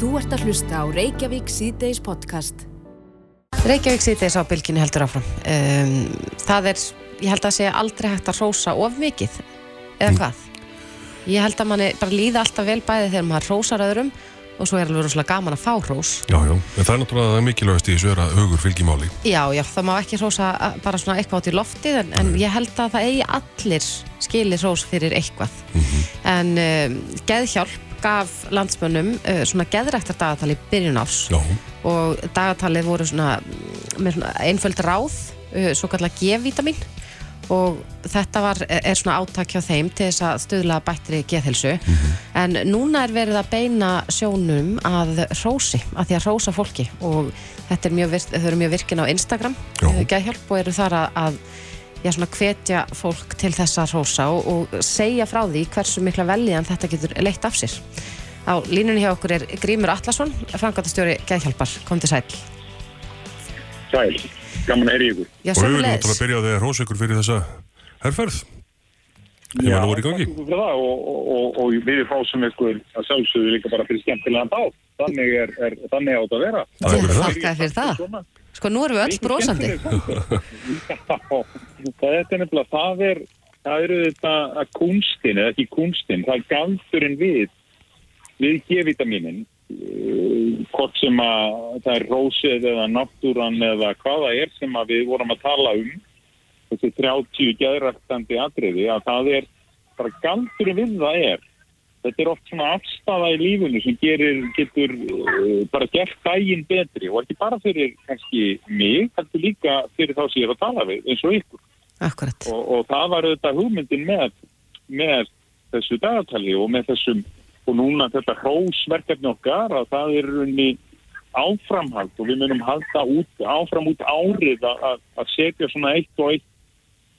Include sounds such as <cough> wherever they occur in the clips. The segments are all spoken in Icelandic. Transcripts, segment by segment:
Þú ert að hlusta á Reykjavík síðdeis podcast. Reykjavík síðdeis á bylginni heldur áfram. Um, það er, ég held að segja aldrei hægt að rósa of mikið, eða hvað? Ég held að manni bara líða alltaf vel bæði þegar maður rósar öðrum og svo er alveg rosalega gaman að fá rós. Já, já, en það er náttúrulega það mikilvægast í þessu er að hugur fylgjimáli. Já, já, það má ekki rósa bara svona eitthvað átt í loftið en, en ég held að það eigi allir skilir rós fyrir eitthvað. En um, geðhjálp gaf landsmönnum uh, svona geðræktar dagatali í byrjun ás Já, og dagatalið voru svona með svona einföld ráð uh, svo kallar G-vitamin og þetta var, er svona átak hjá þeim til þess að stuðla bættri geðhelsu en núna er verið að beina sjónum að rósi að því að rósa fólki. Og þetta er mjög, þau eru mjög virkin á Instagram. Já. geðhjálp og eru þar að, að já, svona hvetja fólk til þess að rósa og, og segja frá því hversu mikla veljan þetta getur leitt af sér á línunni hjá okkur er Grímur Atlasson framkvæmtastjóri geðhjálpar, kom til sæl Sæl, gaman að heyri ykkur. Já, og við erum náttúrulega byrja á því að rósa ykkur fyrir þessa herrferð. Það og, og, og, og við fásum ykkur að sjálfsögðu líka bara fyrir skemmtilegan bát. Þannig er, er þannig átt að vera. Þakka fyrir það. Sko, nú erum við öll. <laughs> Já, það er nefnilega, það er, það eru þetta að kunstin, eða ekki kunstin, það er galdurinn við, við G-vitaminin, uh, hvort sem að það er rósið eða náttúran eða hvaða er sem að við vorum að tala um, þessi 30 geðræktandi atriði, að það er bara galdurinn við það er. Þetta er oft svona afstafa í lífunu sem gerir, getur uh, bara gert daginn betri og ekki bara fyrir kannski mig, heldur líka fyrir þá sem ég er að tala við, eins og ykkur. Akkurat. Og, og það var auðvitað hugmyndin með, með þessu dagatali og með þessum, og núna þetta hrósverkefni okkar að það er runni áframhald og við munum halda út, áfram út árið að setja svona eitt og eitt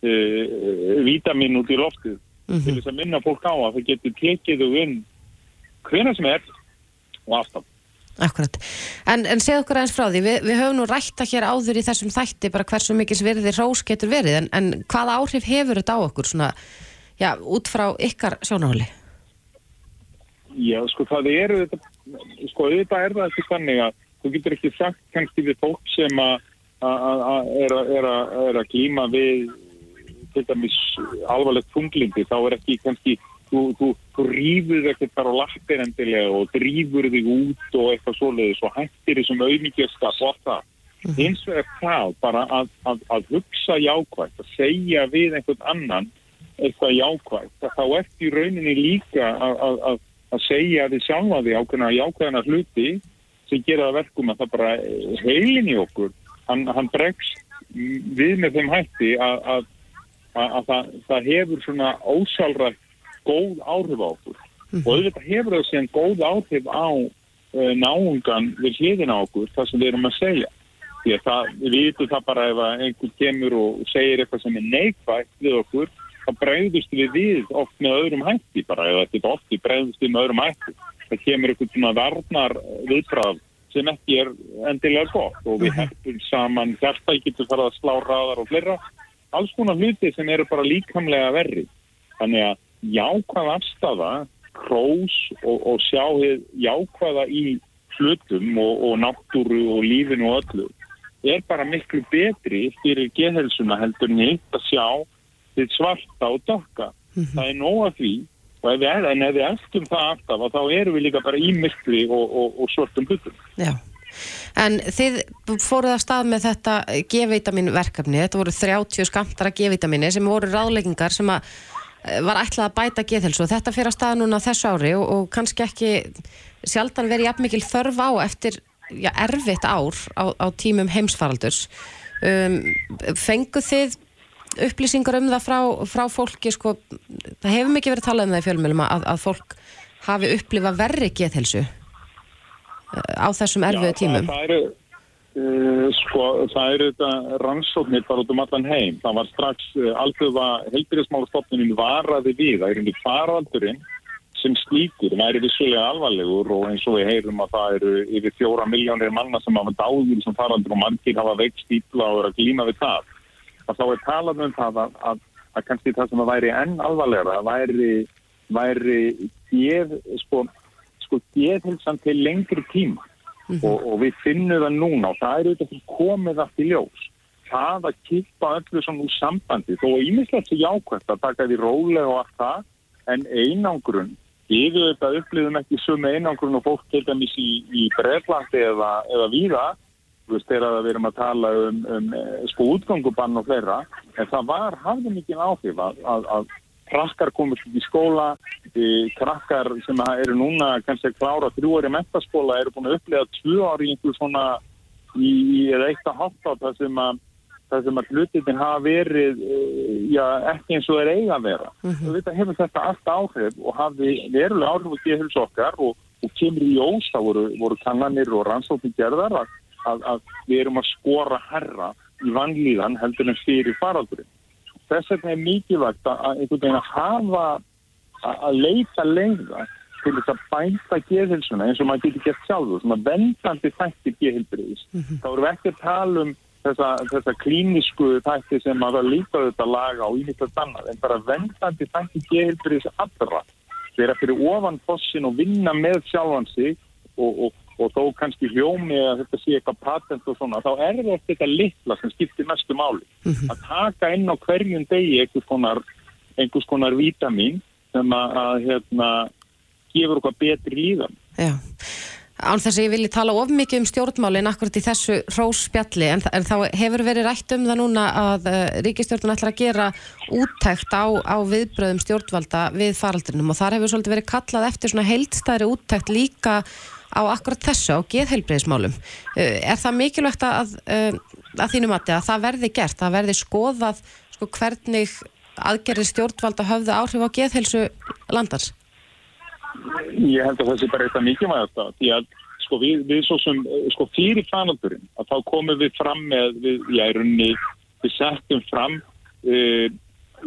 uh, vítamin út í loftið til þess að minna fólk á að það getur tekið þau inn hvena sem er og aftan. Akkurat. En, en segð okkur aðeins frá því, við, við höfum nú rætta hér áður í þessum þætti bara hversu mikils virði rós getur verið, en, en hvaða áhrif hefur þetta á okkur svona, já, út frá ykkar sjónáli? Já, sko það eru sko auðvitað er það ekki þannig að þú getur ekki sagt kannski við fólk sem að er að glíma við til dæmis alvarlegt þunglindi, þá er ekki kannski þú, þú, þú rýfur ekkert bara á lappir endilega og drýfur þig út og eitthvað svoleiðis og hættir þessum auðmíkjaskap og allt það. Hins vegar það bara að, að, að hugsa jákvægt, að segja við einhvern annan eitthvað jákvægt, þá ert í rauninni líka að, að, að, að segja við sjálfa því ákveðna jákvæðana hluti sem gera það verkum að það bara heilin í okkur, hann, hann bregst við með þeim hætti að, að, að, að það, það hefur svona ósálrætt góð áhrif á okkur. Og auðvitað hefur það síðan góð áhrif á uh, náungan við hliðina á okkur það sem við erum að segja. Því að það, við vitum það bara ef að einhver kemur og segir eitthvað sem er neikvægt við okkur þá bregðust við við oft með öðrum hætti bara. Eða þetta oft við bregðust við með öðrum hætti. Það kemur eitthvað svona varnar viðbrað sem ekki er endilega gott og við hefum saman hjarta getur farið að slá raðar og fleira alls konar hluti sem eru bara líkamlega verri. Þannig að jákvæð afstafa hrós og, og sjá jákvæða í hlutum og, og náttúru og lífinu og öllu er bara miklu betri fyrir geðhelsuna heldur en hitt að sjá þið svarta og dokka það er nóg að því. Og ef við, en ef við eftir það alltaf að þá erum við líka bara í og, og, og svartum hlutum. Já. En þið fóruð að stað með þetta G-vitamin verkefni, þetta voru 30 skamtara G-vitamini sem voru ráðleggingar sem eh, var ætlað að bæta geðhelsu og þetta fyrir að stað núna þessu ári og, og kannski ekki sjaldan verið jafn mikil þörf á eftir já, erfitt ár á, á tímum heimsfaraldurs. Um, fenguð þið upplýsingar um það frá, frá fólki sko, það hefur mikið verið talað um það í fjölmjölum að, að fólk hafi upplifað verri geðhelsu á þessum erfiðu tímum Það, það eru uh, sko, það eru þetta rannsóknir bara út um allan heim. Það var strax uh, alþjóða heilbyrðismálastofnunin varaði við. Það er einhvern faraldurinn sem slíkur væri vissulega alvarlegur og eins og við heyrum að það eru yfir fjóra miljónir manna sem hafa dáður sem faraldur og margir hafa veikst ítla og eru að glíma við það. Að þá er talað um það að, að, að kannski það sem að væri enn alvarlegra væri, væri geð, sko, sko geðhilsan til lengri tíma. Og, og við finnum það núna og það er auðvitað komið allt í ljós. Það að kippa öllu svona úr sambandi þó að ímislegt sé jákvæmt að taka því rólega og allt það en einangrun, við auðvitað upplýðum ekki sömu einangrun og fólk til dæmis í, í Breitlandi eða, eða veist, þegar við erum að tala um, um eh, sko útgangubann og fleira, en það var hafði mikið áhrif að, að, að krakkar komast í skóla, e, krakkar sem eru núna kannski að klára þrjú ári mentaskóla eru búin að upplega tvö ári í einhver svona í, að hatta það sem að það sem að hlutin hafa verið e, já, ekki eins og er eiga að vera. Mm -hmm. Þetta hefur þetta allt áhrif og hafi verulega áhrif og geðhils okkar og, og kemur í ós, það voru, voru kannanir og rannsóknir gerðar að, að, að við erum að skora herra í vanlíðan heldur en fyrir faraldurinn þess vegna er mikilvægt að einhvern veginn að hafa að leita lengra til þess að bænta geðhilsuna eins og maður getur gett sjálfur, svona vendandi þættir geðhilbriðis. Mm -hmm. Þá erum við ekki að tala um þessa, þessa klínisku þættir sem maður líka auðvitað laga og ímyndast annað, en bara vendandi þættir geðhilbriðis allra. Þeir eru að fyrir ofan fossin og vinna með sjálfansi og, og og þó kannski hljómi að þetta sé eitthvað patent og svona, þá er þetta litla sem skiptir mestu máli. Mm -hmm. Að taka inn á hverjum degi einhvers konar, einhvers konar vítamin sem að, að hérna, gefur okkar betri líðan. Já, án þess að ég vilji tala of mikið um stjórnmálinn akkurat í þessu rósspjalli, en, en þá hefur verið rætt um það núna að uh, ríkistjórnum ætlar að gera úttækt á, á viðbröðum stjórnvalda við faraldrinum og þar hefur svolítið verið kallað eftir svona heildstæri úttækt líka á akkurat þessu, á geðheilbreyðismálum. Uh, er það mikilvægt að, uh, að þínum að það verði gert, að verði skoðað sko, hvernig aðgerri stjórnvalda höfðu áhrif á geðheilsu landars? Ég held að það sé bara eitthvað mikilvægt að því að sko við, við svo sem, sko fyrir fanaldurinn að þá komum við fram með, við, ég er unni, við settum fram uh,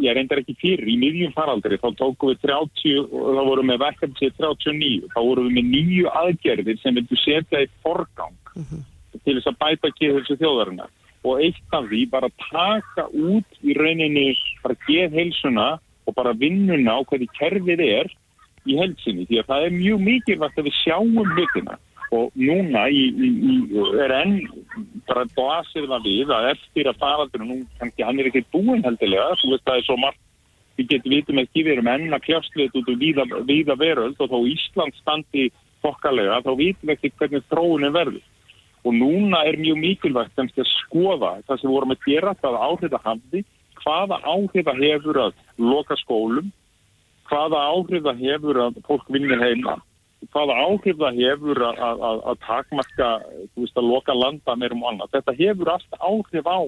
ég reyndar ekki fyrir, í miðjum faraldri þá tókum við 30 og þá vorum við verkefni sér 39, þá vorum við með nýju aðgerðir sem vildu setja í forgang mhm. -huh. til þess að bæta geðhelsu þjóðarinnar og eitt af því bara taka út í rauninni bara geðhelsuna og bara vinnuna á hverju kerfið er í helsinni, því að það er mjög mikilvægt að við sjáum hlutina og núna í, í, í, er enn bara blasir það við að eftir að faraldur nú kannski hann er ekki búin heldilega þú veist það er svo margt við getum vitum ekki við erum enn að kljáslið út úr víða, víða veröld og þá Ísland standi fokkalega þá vitum ekki hvernig þróunin verður. Og núna er mjög mikilvægt að skoða það sem vorum að gera það áhrif að hafði hvaða áhrif að hefur að loka skólum hvaða áhrif að hefur að fólk vinnir heima hvaða áhrif það hefur að, að, að takmarka, þú veist, að loka landa meirum og annað. Þetta hefur alltaf áhrif á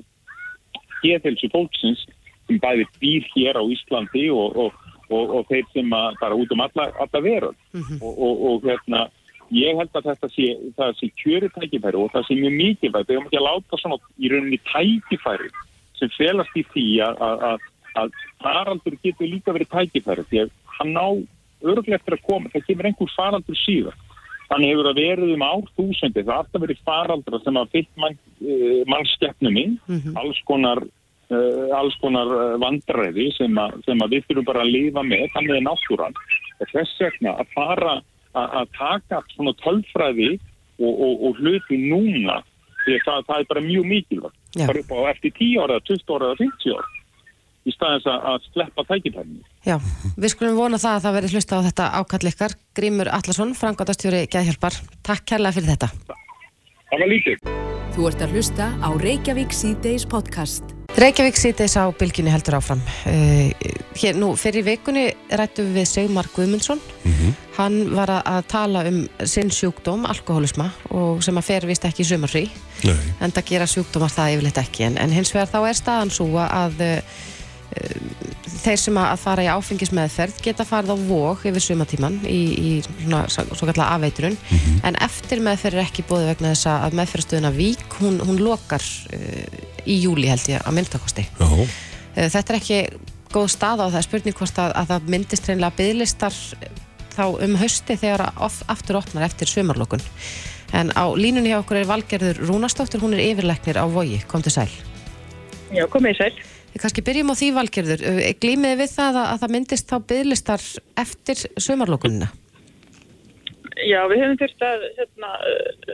geðhelsu fólksins sem bæði býr hér á Íslandi og, og, og, og þeir sem bara út um alla, alla veröld. Mm -hmm. Og hérna, ég held að þetta sé, sé kjöri tækifæri og það sé mjög mikilvægt. Við höfum ekki að láta svona í rauninni tækifæri sem felast í því að, að faraldur getur líka verið tækifæri því að hann ná örglega eftir að koma, það kemur einhver faraldur síðan. Þannig hefur það verið um árþúsundi, það har alltaf verið faraldra sem að fyllt mann, uh, mannskeppnum í, mm -hmm. alls konar, uh, konar uh, vandræði sem, a, sem að við þurfum bara að lifa með, þannig er náttúran. Þess vegna að fara að taka svona tölfræði og, og, og hluti núna, því að það, það er bara mjög mikilvægt. Það er upp á eftir 10 ára, 20 ára, 50 ára í staðins að sleppa tækifærinu. Já, við skulum vona það að það veri hlusta á þetta ákall ykkar. Grímur Allarsson, frangotastjóri Gæðhjálpar. Takk kærlega fyrir þetta. Það var lítið. Þú ert að hlusta á Reykjavík C-Days podcast. Reykjavík C-Days á bylginni heldur áfram. Uh, hér nú, fyrir vikunni rættum við Sigmar Guðmundsson. Mm -hmm. Hann var að tala um sinn sjúkdóm, alkoholisma, og sem að fer vist ekki í sumarfrí. En það gera sjúkdómar það yfirleitt ekki. En, en hins vegar þá er staðan svo að uh, þeir sem að fara í áfengismeðferð geta farið á vók yfir sumatíman í, í svona, svo kallar afveiturun mm -hmm. en eftir meðferð er ekki bóði vegna þess að meðferðstöðuna Vík hún, hún lokar uh, í júli held ég að myndakosti uh, þetta er ekki góð stað á það spurning hvort að, að það myndist reynilega bygglistar þá um hausti þegar of, aftur opnar eftir sumarlokun en á línunni hjá okkur er Valgerður Rúnastóttur hún er yfirleiknir á Vogi, kom til sæl. Já, komið sæl kannski byrjum á því valgjörður. Glýmiði við það að, að það myndist þá bygglistar eftir sömarlókunina? Já, við höfum þurft að hérna, uh,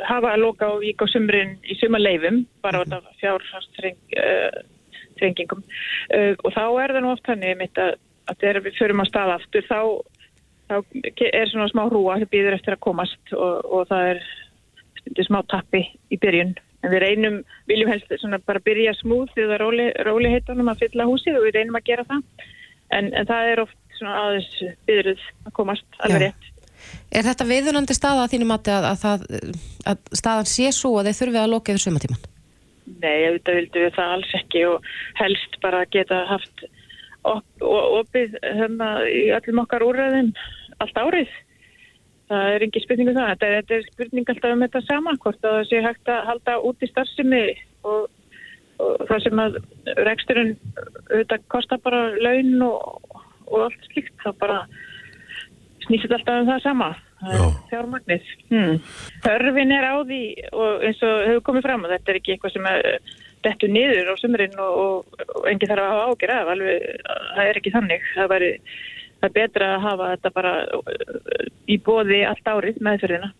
hafa að loka á vík á sumrin í suma leifum, bara á þetta fjárhastringingum uh, og þá er það nú oft hannig mitt að, að þegar við förum á stað aftur þá, þá er svona smá hrúa sem býður eftir að komast og, og það er smá tappi í byrjun en við reynum, viljum helst svona bara byrja smúð því það er róli, róli heitunum að fylla húsið og við reynum að gera það en, en það er oft svona aðeins byðruð að komast alveg rétt. Er þetta viðunandi staða að þínu mati að, að, það, að staðan sé svo að þeir þurfi að loka yfir sumatíman? Nei, auðvitað vildum við það alls ekki og helst bara geta haft op, opið hérna í öllum okkar úrræðum allt árið. Það er ekki spurning um það. Þetta er, þetta er spurning alltaf um þetta sama, hvort að það sé hægt að halda út í starfsemi og, og það sem að reksturinn auðvitað kostar bara laun og, og allt slíkt, það bara snýst þetta alltaf um það sama. Það er fjármagnið. Hmm. Þörfin er á því og eins og hefur komið fram að þetta er ekki eitthvað sem er dettu niður á sumurinn og, og, og engi þarf að hafa ágjur af, alveg, það er ekki þannig. Það, væri, það er betra að hafa þetta bara uh, í bóði allt árið meðferðina.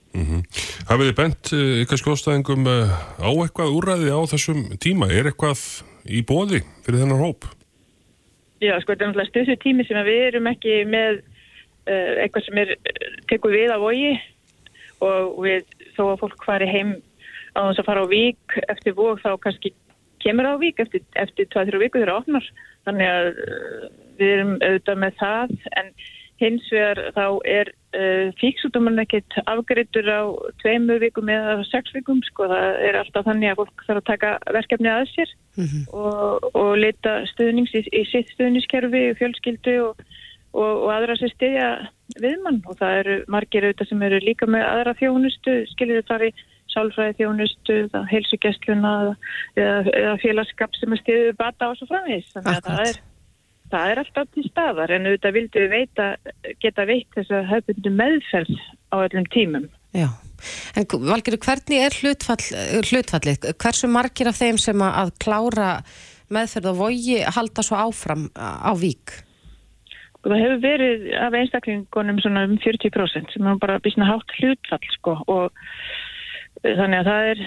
Hafið þið bent ykkar skjóðstæðingum uh, á eitthvað úrræði á þessum tíma? Er eitthvað í bóði fyrir þennan hóp? Já, sko, þetta er náttúrulega stöðsvið tími sem við erum ekki með uh, eitthvað sem er tekur við af vogi og við, þó að fólk fari heim á þess að fara á vík eftir vóg þá kannski kemur á vík eftir 2-3 viku þegar það opnar þannig að uh, við erum auðvitað með það. En hins vegar þá er uh, fíksútumann ekkit afgriður á tveimur vikum eða sex vikum sko. Það er alltaf þannig að fólk þarf að taka verkefni að sér og, og leita stuðnings í, í sitt stuðningskerfi, fjölskyldu og, og, og aðra sem stiðja viðmann og það eru margir auðvitað sem eru líka með aðra þjónustu, skilir þar í sálfræði þjónustu, heilsugestluna eða, eða félagskap sem er stiðið bata og svo framvís. Þannig að það er, það er alltaf til staðar en auðvitað vildu við veita, geta veitt þess að höfbundu meðferð á öllum tímum. Já. En Valgeir, hvernig er hlutfall, hlutfallið? Hversu margir af þeim sem að, klára meðferð og vogi halda svo áfram á vík? Og það hefur verið af einstaklingunum svona um 40% sem er bara býsna hátt hlutfall sko og eh, þannig að það er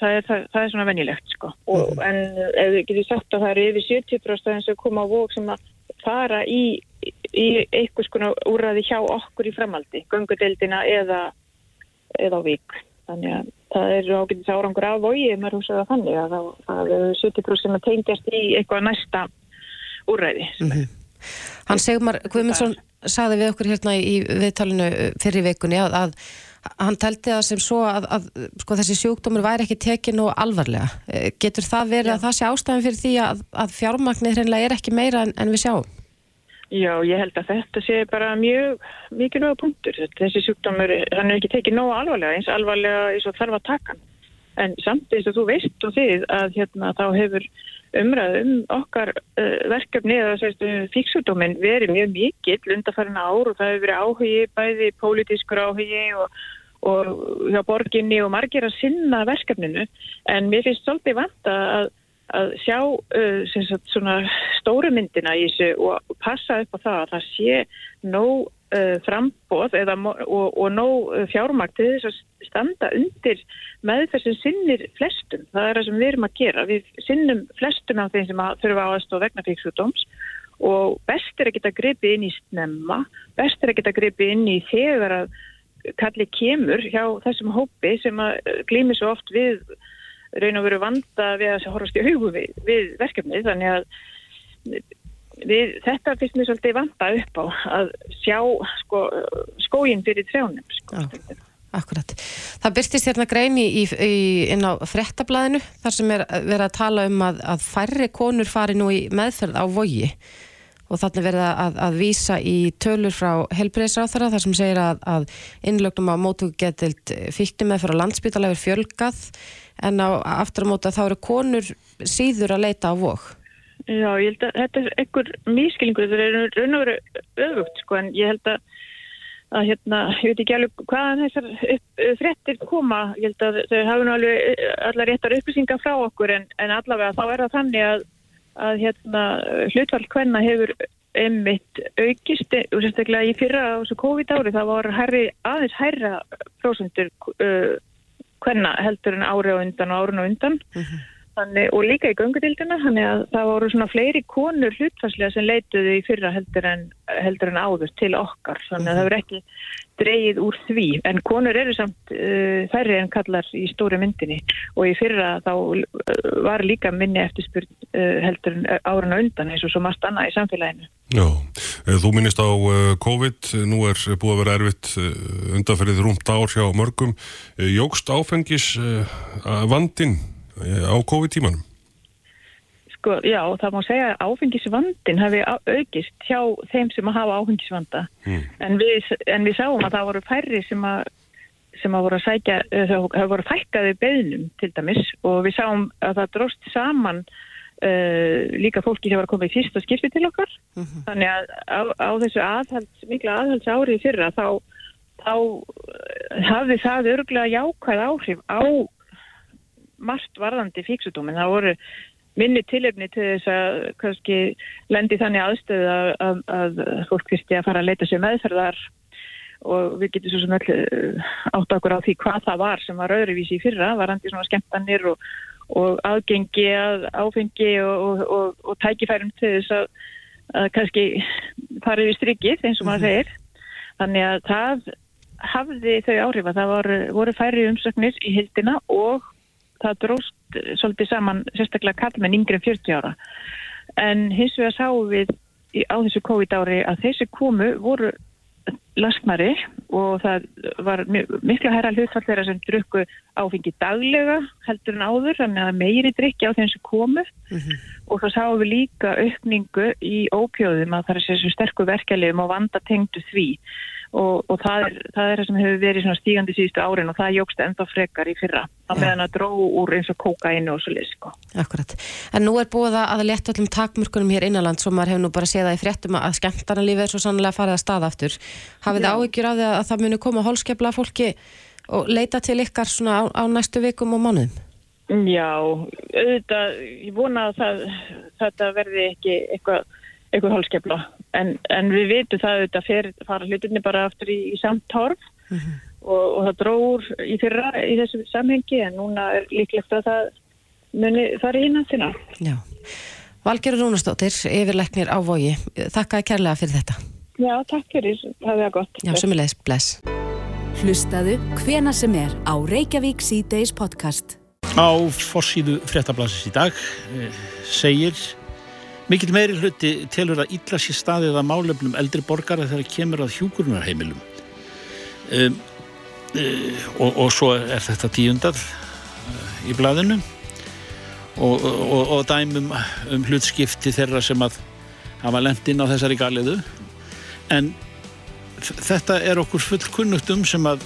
það er, það, það er svona venjulegt sko. Og, en ef við getum sagt að það eru yfir 70% eins og koma á vók sem að fara í, í einhvers konar úrraði hjá okkur í framaldi göngudeldina eða eða á vík. Þannig að það er ágætis árangur af vogi ef maður hugsaði það þannig að það, eru 70% sem að tengjast í eitthvað næsta úrræði. Sem er Hann Sigmar Guðmundsson sagði við okkur hérna í viðtalinu fyrir vikunni að, að hann teldi það sem svo að, að sko, þessi sjúkdómur væri ekki tekin og alvarlega. Eh, Getur það verið að það sé ástæðan fyrir því að, að fjármagnir hreinlega er ekki meira en, en við sjáum? Já, ég held að þetta sé bara mjög mikilvæga punktur. Þessi sjúkdómur, hann er ekki tekið nógu alvarlega, eins alvarlega eins og þarf að taka hann. En samt eins og þú veist og þið að hérna þá hefur umræðum okkar uh, verkefni eða sérstu fíksjúkdóminn verið mjög mikill undarfærin ár og það hefur verið áhugi, bæði pólitískur áhugi og, og hjá borginni og margir að sinna verkefninu. En mér finnst svolítið vant að að sjá uh, sagt, stóru myndina í þessu og passa upp á það að það sé nóg uh, frambóð eða, og, og nóg uh, fjármagn til þess að standa undir meðferð sem sinnir flestum. Það er það sem við erum að gera. Við sinnum flestum af þeim sem að þurfa á aðstofa vegna fíksúdóms og best er að geta gripið inn í snemma, best er að geta gripið inn í þegar að kalli kemur hjá þessum hópi sem að glými svo oft við raun og veru vanda við að horfast í hugum við, við verkefnið þannig að við, þetta finnst mér svolítið vanda upp á að sjá sko, skógin fyrir trjánum sko. Já. Akkurat. Það byrstist hérna grein í, í, inn á frettablaðinu þar sem er verið að tala um að, að færri konur fari nú í meðferð á vogi og þannig verið að, að vísa í tölur frá helbreyðsráþara þar sem segir að, að innlögnum á mótu getild fíkti meðferð á landsbytalega fjölgað en á aftur á móta þá eru konur síður að leita á vog. Já, ég held að þetta er einhver mískilningur, þetta er raun og veru öfugt sko en ég held að að hérna, ég veit ekki alveg hvaðan þessar upp, fréttir koma ég held að þau hafa nú alveg allar réttar upplýsingar frá okkur en, en allavega þá er það þannig að, að hérna, hlutfall hvenna hefur einmitt aukist og sérstaklega í fyrra á þessu COVID-ári það var herri, aðeins hærra prósendur uh, hvenna heldur en ári á undan og árun á undan Þannig, og líka í göngudildina, þannig að það voru svona fleiri konur hlutfarslega sem leituðu í fyrra heldur en, heldur en áður til okkar, þannig að það verður ekki dreyið úr því, en konur eru samt uh, færri en kallar í stóri myndinni. Og í fyrra þá uh, var líka minni eftirspurn uh, heldur en árun á undan eins og svo margt annað í samfélaginu. Já, eh, þú minnist á COVID, nú er búið að vera erfitt undanferðið rúmt ár hjá mörgum. Jógst áfengis vandin á COVID-tímanum? Sko, já, það má segja að áfengisvandin hefði aukist hjá þeim sem að hafa áfengisvanda Mm. en, við, en við sáum að það voru færri sem að sem að voru að sækja, eh, það voru fækkaði beðnum til dæmis og við sáum að það dróst saman uh, líka fólki sem var að koma í fyrsta skipti til okkar þannig að á, á þessu aðhalds, mikla aðhalds árið fyrra þá, þá eh, hafði það örgulega jákvæð áhrif á margt varðandi fíksutúmin. Það voru minni tilefni til þess að kannski lendi þannig aðstöðu að, að, að fólk fyrsti að fara að leita sér meðferðar og við getum svo sem öll eh, átt okkur á því hvað það var sem var öðruvísi í fyrra, varandi svona skemmtanir og, og aðgengi að áfengi og, og, og, tækifærum til þess að, að kannski fara yfir strikið eins og maður segir. Þannig að það hafði þau áhrif að það voru, voru færri umsöknir í hildina og það dróst svolítið saman sérstaklega kallmenn yngri en 40 ára. En hins vegar sáum við á þessu COVID ári að þessi komu voru lasknari og það var mi- mikla herra hlutfall þeirra sem drukku áfengi daglega heldur en áður, þannig að meiri drikki á þeim sem komu og þá sáum við líka aukningu í ópjóðum að það er þessu sterku verkefliðum og vanda tengdu því og, og það, er, það er það sem hefur verið stígandi síðustu árin og það jógst ennþá frekar í fyrra á meðan að dró úr eins og kókainu og svo leys sko. Akkurat. En nú er búið að leta öllum takmörkunum hér innanland svo maður hefur nú bara séð það í fréttum að skemmtarnalífi er svo sannlega farið að staða aftur. Hafið þið áhyggjur af því að það muni koma holskepla fólki og leita til ykkar svona á, á næstu vikum og mánuðum? Já, auðvitað, ég vona að það, þetta verði ekki eitthvað, eitthvað hálskefla en, en við vitum það auðvitað fer, fara hlutinni bara aftur í, í samt torf og, og það dróður í fyrra í þessu samhengi en núna er líklegt að það muni fara í innantina. Já. Valgerur Rúnastóttir, yfirleiknir á Vogi. Þakka kærlega fyrir þetta. Já, takk fyrir, það er gott. Já, sömulegis, bless. Hlustaðu hvena sem er á Reykjavík C-Days podcast. Á fossíðu fréttablasins í dag eh, segir mikill meiri hluti telur að illa sér staðið að málefnum eldri borgara þegar kemur að hjúkurunarheimilum um, uh, og, og svo er þetta tíundað uh, í blaðinu. Og, og, og dæmum um hlutskipti þeirra sem að hafa lent inn á þessari galiðu en þetta er okkur full kunnugt um sem að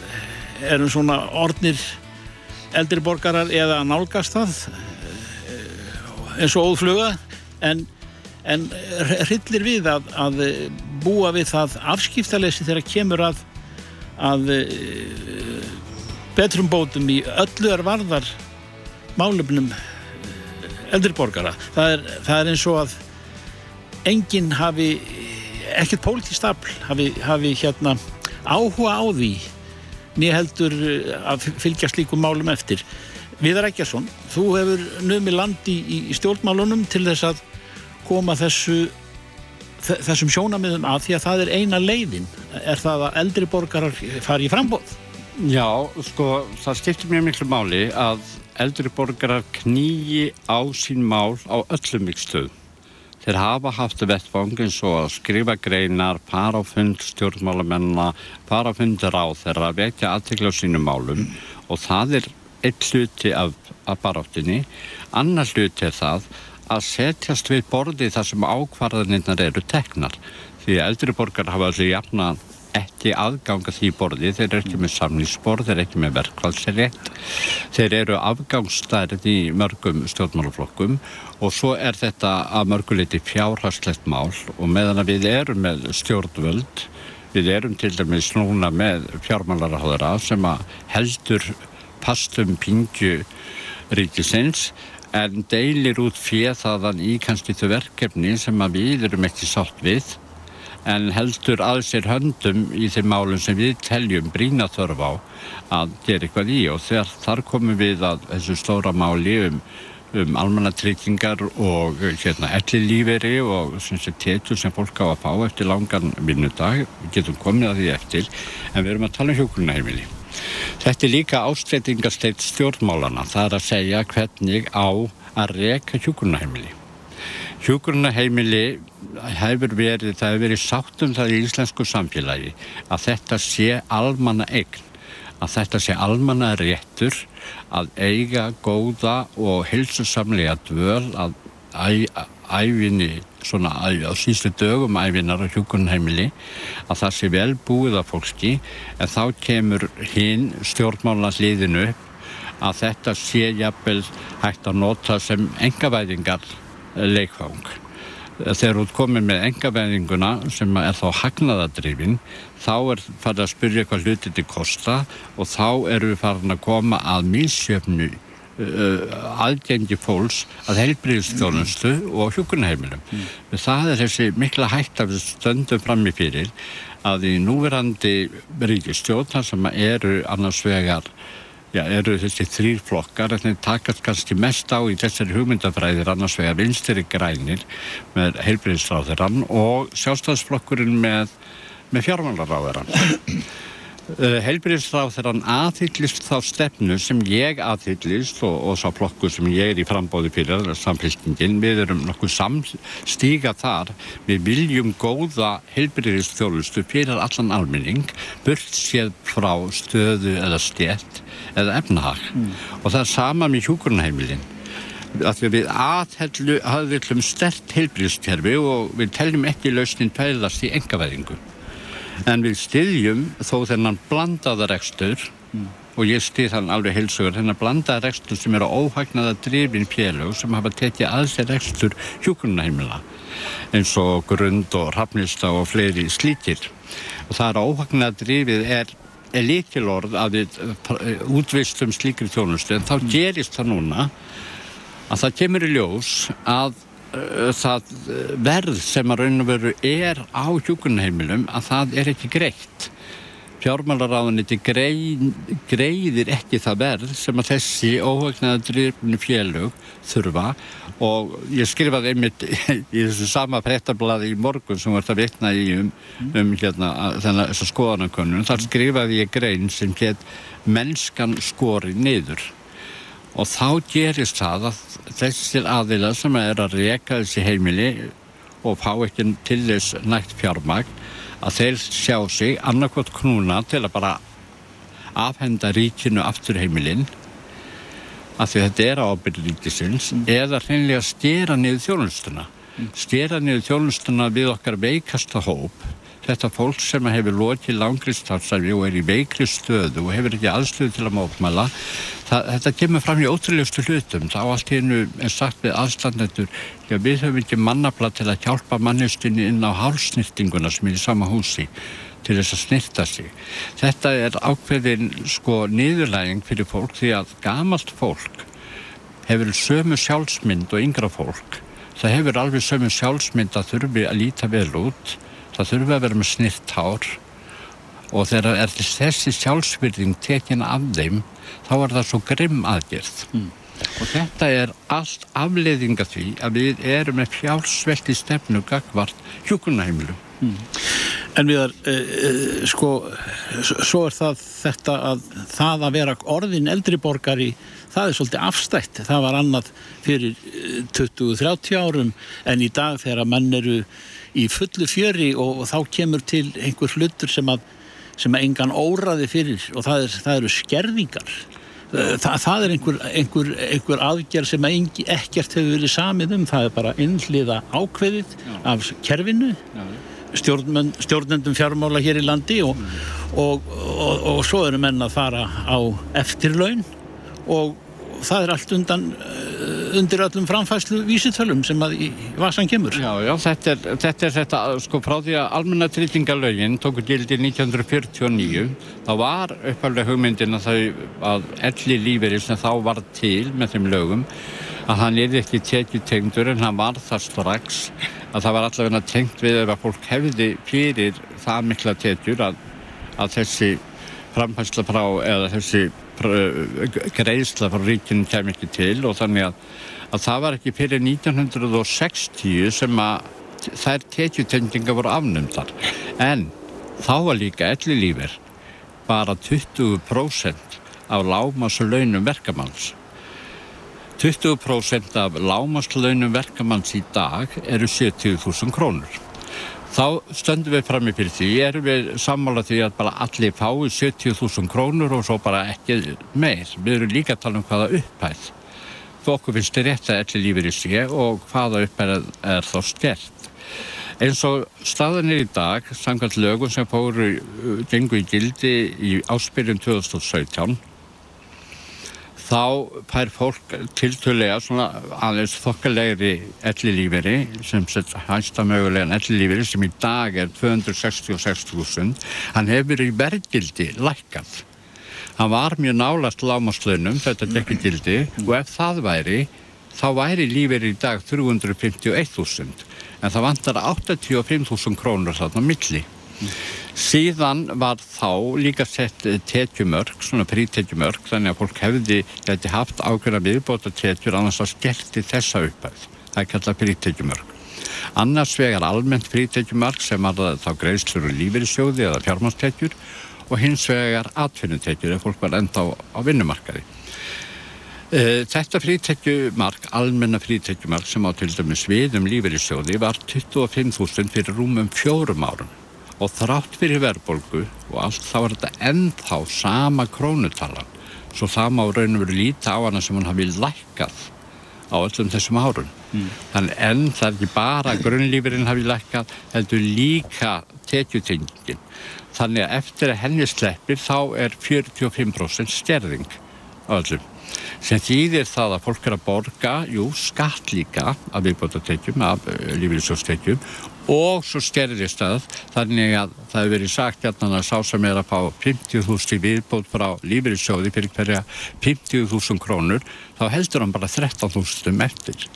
erum svona ornir eldri borgarar eða nálgast það eh, eins og óðfluga. En, en hryllir við að, að búa við það afskiptalesi þegar kemur að, að eh, betrum bótum í öllu er varðar málefnum eh, eldri borgara það er, það er eins og að enginn hafi ekkert pólitískt afl hafi, hafi hérna áhuga á því nýja heldur eh, að fylgja slíkum málum eftir. Viðar Ekkjarsson, þú hefur nömi land í, í stjórnmálunum til þess að koma þessu þe- þessum sjónamiðum að því að það er eina leiðin er það að eldri borgarar fari í frambóð Já, sko, það skiptir mjög miklu máli að eldri borgarar knýji á sín mál á öllum vikstöðum. Þeir hafa haft vettvang eins og að skrifa greinar, fara á fund stjórnmálamennar, fara á fund ráð þeirra vekja aðtekla á sínum málum og það er eitt hluti af, af baráttinni. Annar hluti er það að setjast við borði þar sem ákvarðaninnar eru teknar. Því að eldri borgar hafa allir jafna ekki aðganga því borði, þeir eru ekki með samlýsborð, þeir eru ekki með verkvælsrétt, þeir eru afgangstærið í mörgum stjórnmálaflokkum. Og svo er þetta að mörguleiti fjárhagslegt mál. Og meðan að við erum með stjórnvöld, við erum til dæmis núna með fjármálarahóðara sem að heldur pastum pingju ríkisins en deilir út fyrir þaðan í kannski þau verkefni sem að við erum ekki sátt við en heldur að sér höndum í þeim málum sem við teljum brína þörf á að gera eitthvað í og þegar þar komum við að þessu stóra máli um, um almannatryggingar og hérna ellilíferi og tétur sem fólk á að fá eftir langan vinnudag, við getum komið að því eftir en við erum að tala um hjókunaheimili. Þetta er líka ástreitingarsteitt stjórnmálana, það er að segja hvernig á að reka hjókunaheimili. Hjókunaheimili hefur verið, það hefur verið sátt um það í íslensku samfélagi að þetta sé almanna eign, að þetta sé almanna réttur að eiga góða og hilsusamlega dvöl að æfinni, svona á sístu dögum æfinnar á hjókunheimili að það sé vel búið af fólki en þá kemur hinn stjórnmála hliðinu að þetta sé jafnvel hægt að nota sem engavæðingar leikfang. Þegar þú komir með engaveðinguna sem er þá hagnaðadrifin þá er farið að spyrja hvað hluti til kosta og þá eru við farin að koma að mísjöfnu aðgengi fólks að heilbríðstjónustu og hjókunheimilum mm. það er þessi mikla hægt að við stöndum fram í fyrir að í núverandi ríkistjóðna sem eru annars vegar Já, eru þessi þrýr flokkar en þeir takast kannski mest á í þessari hugmyndafræðir annars vegar vinstri grænir með heilbríðsráðurann og sjálfstæðsflokkurinn með, með fjármálaráðurann. <coughs> Eh, heilbríðsráðurann aðhyllist þá stefnu sem ég aðhyllist og, og sá flokkur sem ég er í frambóði fyrir samfélkingin, við erum nokkuð samstíga þar, við viljum góða heilbríðsþjólustu fyrir allan almenning, burt séð frá stöðu eða stjett eða efnahag. Mm. og það er sama með hjúkurnaheimilin að við aðvillum stert heilbríðskerfi og við teljum ekki lausnin pælast í engavæðingu en við styðjum þó þennan blandaða rekstur mm. og ég styð hann alveg heilsugur þennan blandaða rekstur sem eru óhagnaða drifin pélög sem hafa tekið að sér rekstur hjúkurnaheimila eins og grund og rafnista og fleiri slíkir og það er óhagnaða drifið er er líkilorð að við eh, útvistum slíkri þjónustu en þá mm. gerist það núna að það kemur í ljós að það verð sem að raun og veru er á hjókunheimilum að það er ekki greitt. Fjármálaráðuniti greið, greiðir ekki það verð sem að þessi óhagnaða drifni fjölug þurfa. Og ég skrifaði einmitt <laughs> í þessu sama frettablaði í morgun sem var þetta vitna í um, um hérna, þennan þessa skoðanakönnun. Þar skrifaði ég grein sem hétt mennskan skori niður og þá gerist það að þessir aðila sem er að reyka þessi heimili og fá ekki til þess nægt fjármagn að þeir sjá sig annarkot knúna til að bara afhenda ríkinu aftur heimilinn af því þetta er ábyrði ríkisins mm. eða hreinlega stjera niður þjónustuna mm. stjera niður þjónustuna við okkar veikasta hóp þetta fólk sem hefur lokið langri starfsæfi og er í veikri stöðu og hefur ekki aðstöðu til að mókmæla þetta kemur fram í ótrúlegustu hlutum þá allt hérna er sagt við aðstandendur já við höfum ekki mannabla til að hjálpa mannestinni inn á hálsnýttinguna sem er í sama húsi til þess að snirta sig. Þetta er ákveðin sko niðurlæging fyrir fólk því að gamalt fólk hefur sömu sjálfsmynd og yngra fólk. Það hefur alveg sömu sjálfsmynd að þurfi að líta vel út, það þurfi að vera með snirt hár og þegar er þessi sjálfsmynding tekin af þeim þá er það svo grimm aðgerð. Mm. Og þetta er allt afleiðinga því að við erum með fjálsveldi stefnu gagvart hjókunahimlu. Mm. En við erum, uh, uh, sko, svo er það þetta að það að vera orðin eldriborgari, það er svolítið afstætt. Það var annað fyrir 20-30 árum en í dag þegar mann eru í fullu fjöri og, og þá kemur til einhver hlutur sem að, sem að engan óraði fyrir og það, er, það eru skerðingar. Þa, það er einhver, einhver, einhver aðgerð sem ekkert hefur verið samið um, það er bara innliða ákveðið Já. af kerfinu. Já stjórnendum fjármála hér í landi og, mm. og, og, og svo eru menn að fara á eftirlaun og það er allt undan eh, undir öllum framfæslu vísitölum sem að í vasan kemur. Já, já, þetta er þetta, er þetta sko frá því að almenna trýtingalögin tóku gildi 1949 þá var upphaldið hugmyndin að þau að elli lífeyri sem þá var til með þeim lögum að hann er ekki tekið tengdur en hann var það strax að það var allavega tengt við ef að fólk hefði fyrir það mikla tekjur að, að þessi framhæsla frá eða þessi greiðsla frá ríkinu kem ekki til og þannig að, að það var ekki fyrir 1960 sem að þær tekjutendinga voru afnumdar. En þá var líka elli lífir bara 20% af lámaslaunum verkamanns 20% af lámaslaunum verkamanns í dag eru 70.000 krónur. Þá stöndum við fram í fyrir því, erum við sammála því að bara allir fái 70.000 krónur og svo bara ekki meir. Við erum líka að tala um hvaða upphæð. Þú okkur finnst þið rétt að allir lífið er sé og hvaða upphæð er þá stert. Eins og staðan er í dag, samkvæmt lögum sem fóru gengu í gildi í áspyrjum 2017, þá fær fólk tiltölega svona aðeins þokkalegri ellilíferi sem sett hægsta mögulegan ellilíferi sem í dag er 266.000 hann hefur í verðgildi lækkað. Hann var mjög nálast lámaslönum þetta dekkigildi og ef það væri þá væri líferi í dag 351.000 en það vantar 85.000 krónur þarna milli Síðan var þá líka sett tetjumörk, svona prítetjumörk, þannig að fólk hefði geti haft ákveðna viðbóta tetjur annars að skelti þessa uppæð. Það er kallað prítetjumörk. Annars vegar almennt prítetjumörk sem var þá greiðslur og lífeyrissjóði eða fjármástetjur og hins vegar atvinnutetjur ef fólk var enda á, á vinnumarkaði. Eh, þetta frítekjumark, almenna frítekjumark sem á til dæmis við um lífeyrissjóði var 25.000 fyrir rúmum fjórum árum og þrátt fyrir verðbolgu og allt þá er þetta ennþá sama krónutalan. Svo það má raun og veru líta á hana sem hann hafi lækkað á öllum þessum árun mm. þannig enn það er ekki bara grunnlífurinn hafi lækkað heldur líka tekjutingin þannig að eftir að henni sleppir þá er 45% stjerðing á öllum sem þýðir það að fólk er að borga, jú, skatt líka af viðbótatekjum, af eh, lífeyrisjóstekjum og svo skerðist það þannig að það hefur verið sagt hérna að sá sem er að fá 50.000 viðbót frá lífeyrissjóði fyrir hverja 50.000 krónur þá heldur hann bara 13.000 eftir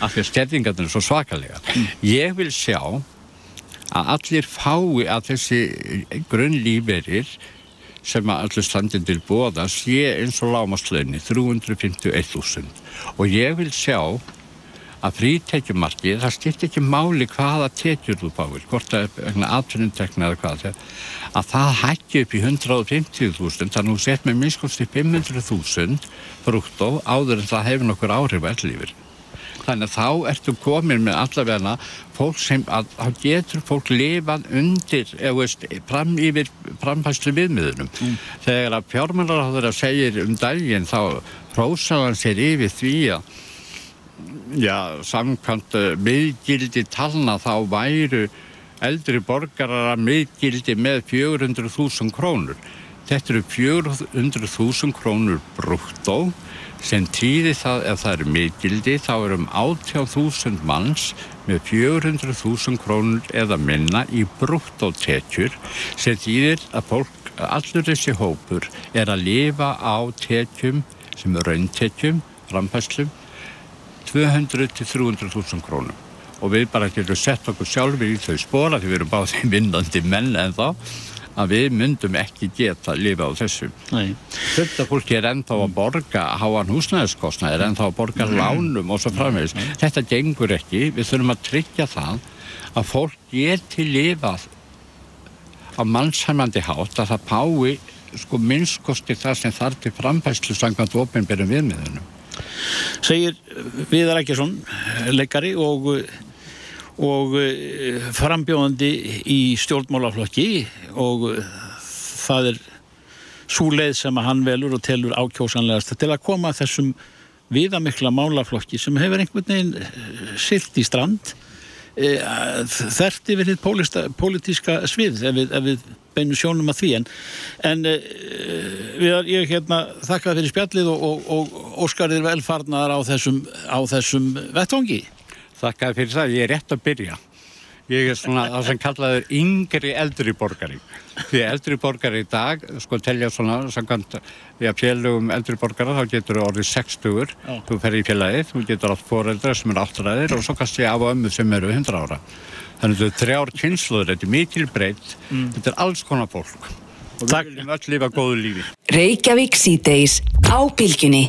af því að skerðingarnir er svo svakalega mm. ég vil sjá að allir fái að þessi grunnlíferir sem að allir standin til bóða sé eins og lámaslöginni 351.000 og ég vil sjá að frítekjumarki, það skiptir ekki máli hvaða tekjur þú báir, hvort það er aðtunumtekna eða hvað það að það hækki upp í 150.000 þannig að þú set með minnskosti 500.000 brútt og áður en það hefur nokkur áhrif að ellífur þannig að þá ertu komin með allavegna fólk sem að þá getur fólk lifað undir eða veist, fram yfir framhæslu viðmiðunum mm. þegar að fjármælar segir um daginn þá prósaðan sér yfir því að já, samkvæmt miðgildi talna þá væru eldri borgarar að miðgildi með 400.000 krónur. Þetta eru 400.000 krónur brúttó sem týði það ef það eru miðgildi þá eru um 80.000 manns með 400.000 krónur eða minna í brúttótekjur sem týðir að fólk, allur þessi hópur er að lifa á tekjum sem er rauntekjum, framfæslum 200 til 300.000 krónum og við bara getum sett okkur sjálfur í þau spóra því við erum báðið <laughs> vinnandi menn en þá að við myndum ekki geta að lifa á þessu. Þetta fólki er ennþá að borga háan húsnæðiskostnæðir, ennþá að borga mm. lánum og svo framvegis. Þetta gengur ekki, við þurfum að tryggja það að fólk geti lifað á mannshæmandi hátt að það pái sko minnskosti það sem þarf til framfæslu sangant ofinbyrjum viðmiðunum segir Viðar Ækjarsson leikari og, og eh, frambjóðandi í stjórnmálaflokki og það er svo leið sem að hann velur og telur ákjósanlegast til að koma þessum viðamikla málaflokki sem hefur einhvern veginn eh, silt í strand Eh, þert yfir hitt pólitíska svið ef við, við beinum sjónum að því. En, en uh, við, ég hérna þakka fyrir spjallið og, og, og óskarðir velfarnar á þessum, á þessum vettvangi Þakka fyrir það, ég er rétt að byrja Ég er svona það sem kallaður yngri eldri borgari. Því eldri borgari í dag, sko telja svona, samkvæmt að félögum eldri borgara, þá getur þú orðið 60-ur, þú fer í félagið, þú getur átt foreldra sem eru áttræðir og svo kannski af og ömmu sem eru 100 ára. Þannig að þetta er þrjár kynsluður, þetta er mikil breytt, þetta er alls konar fólk. Og Takk. við viljum öll lifa góðu lífi. Reykjavík síðdeis á bylgjunni.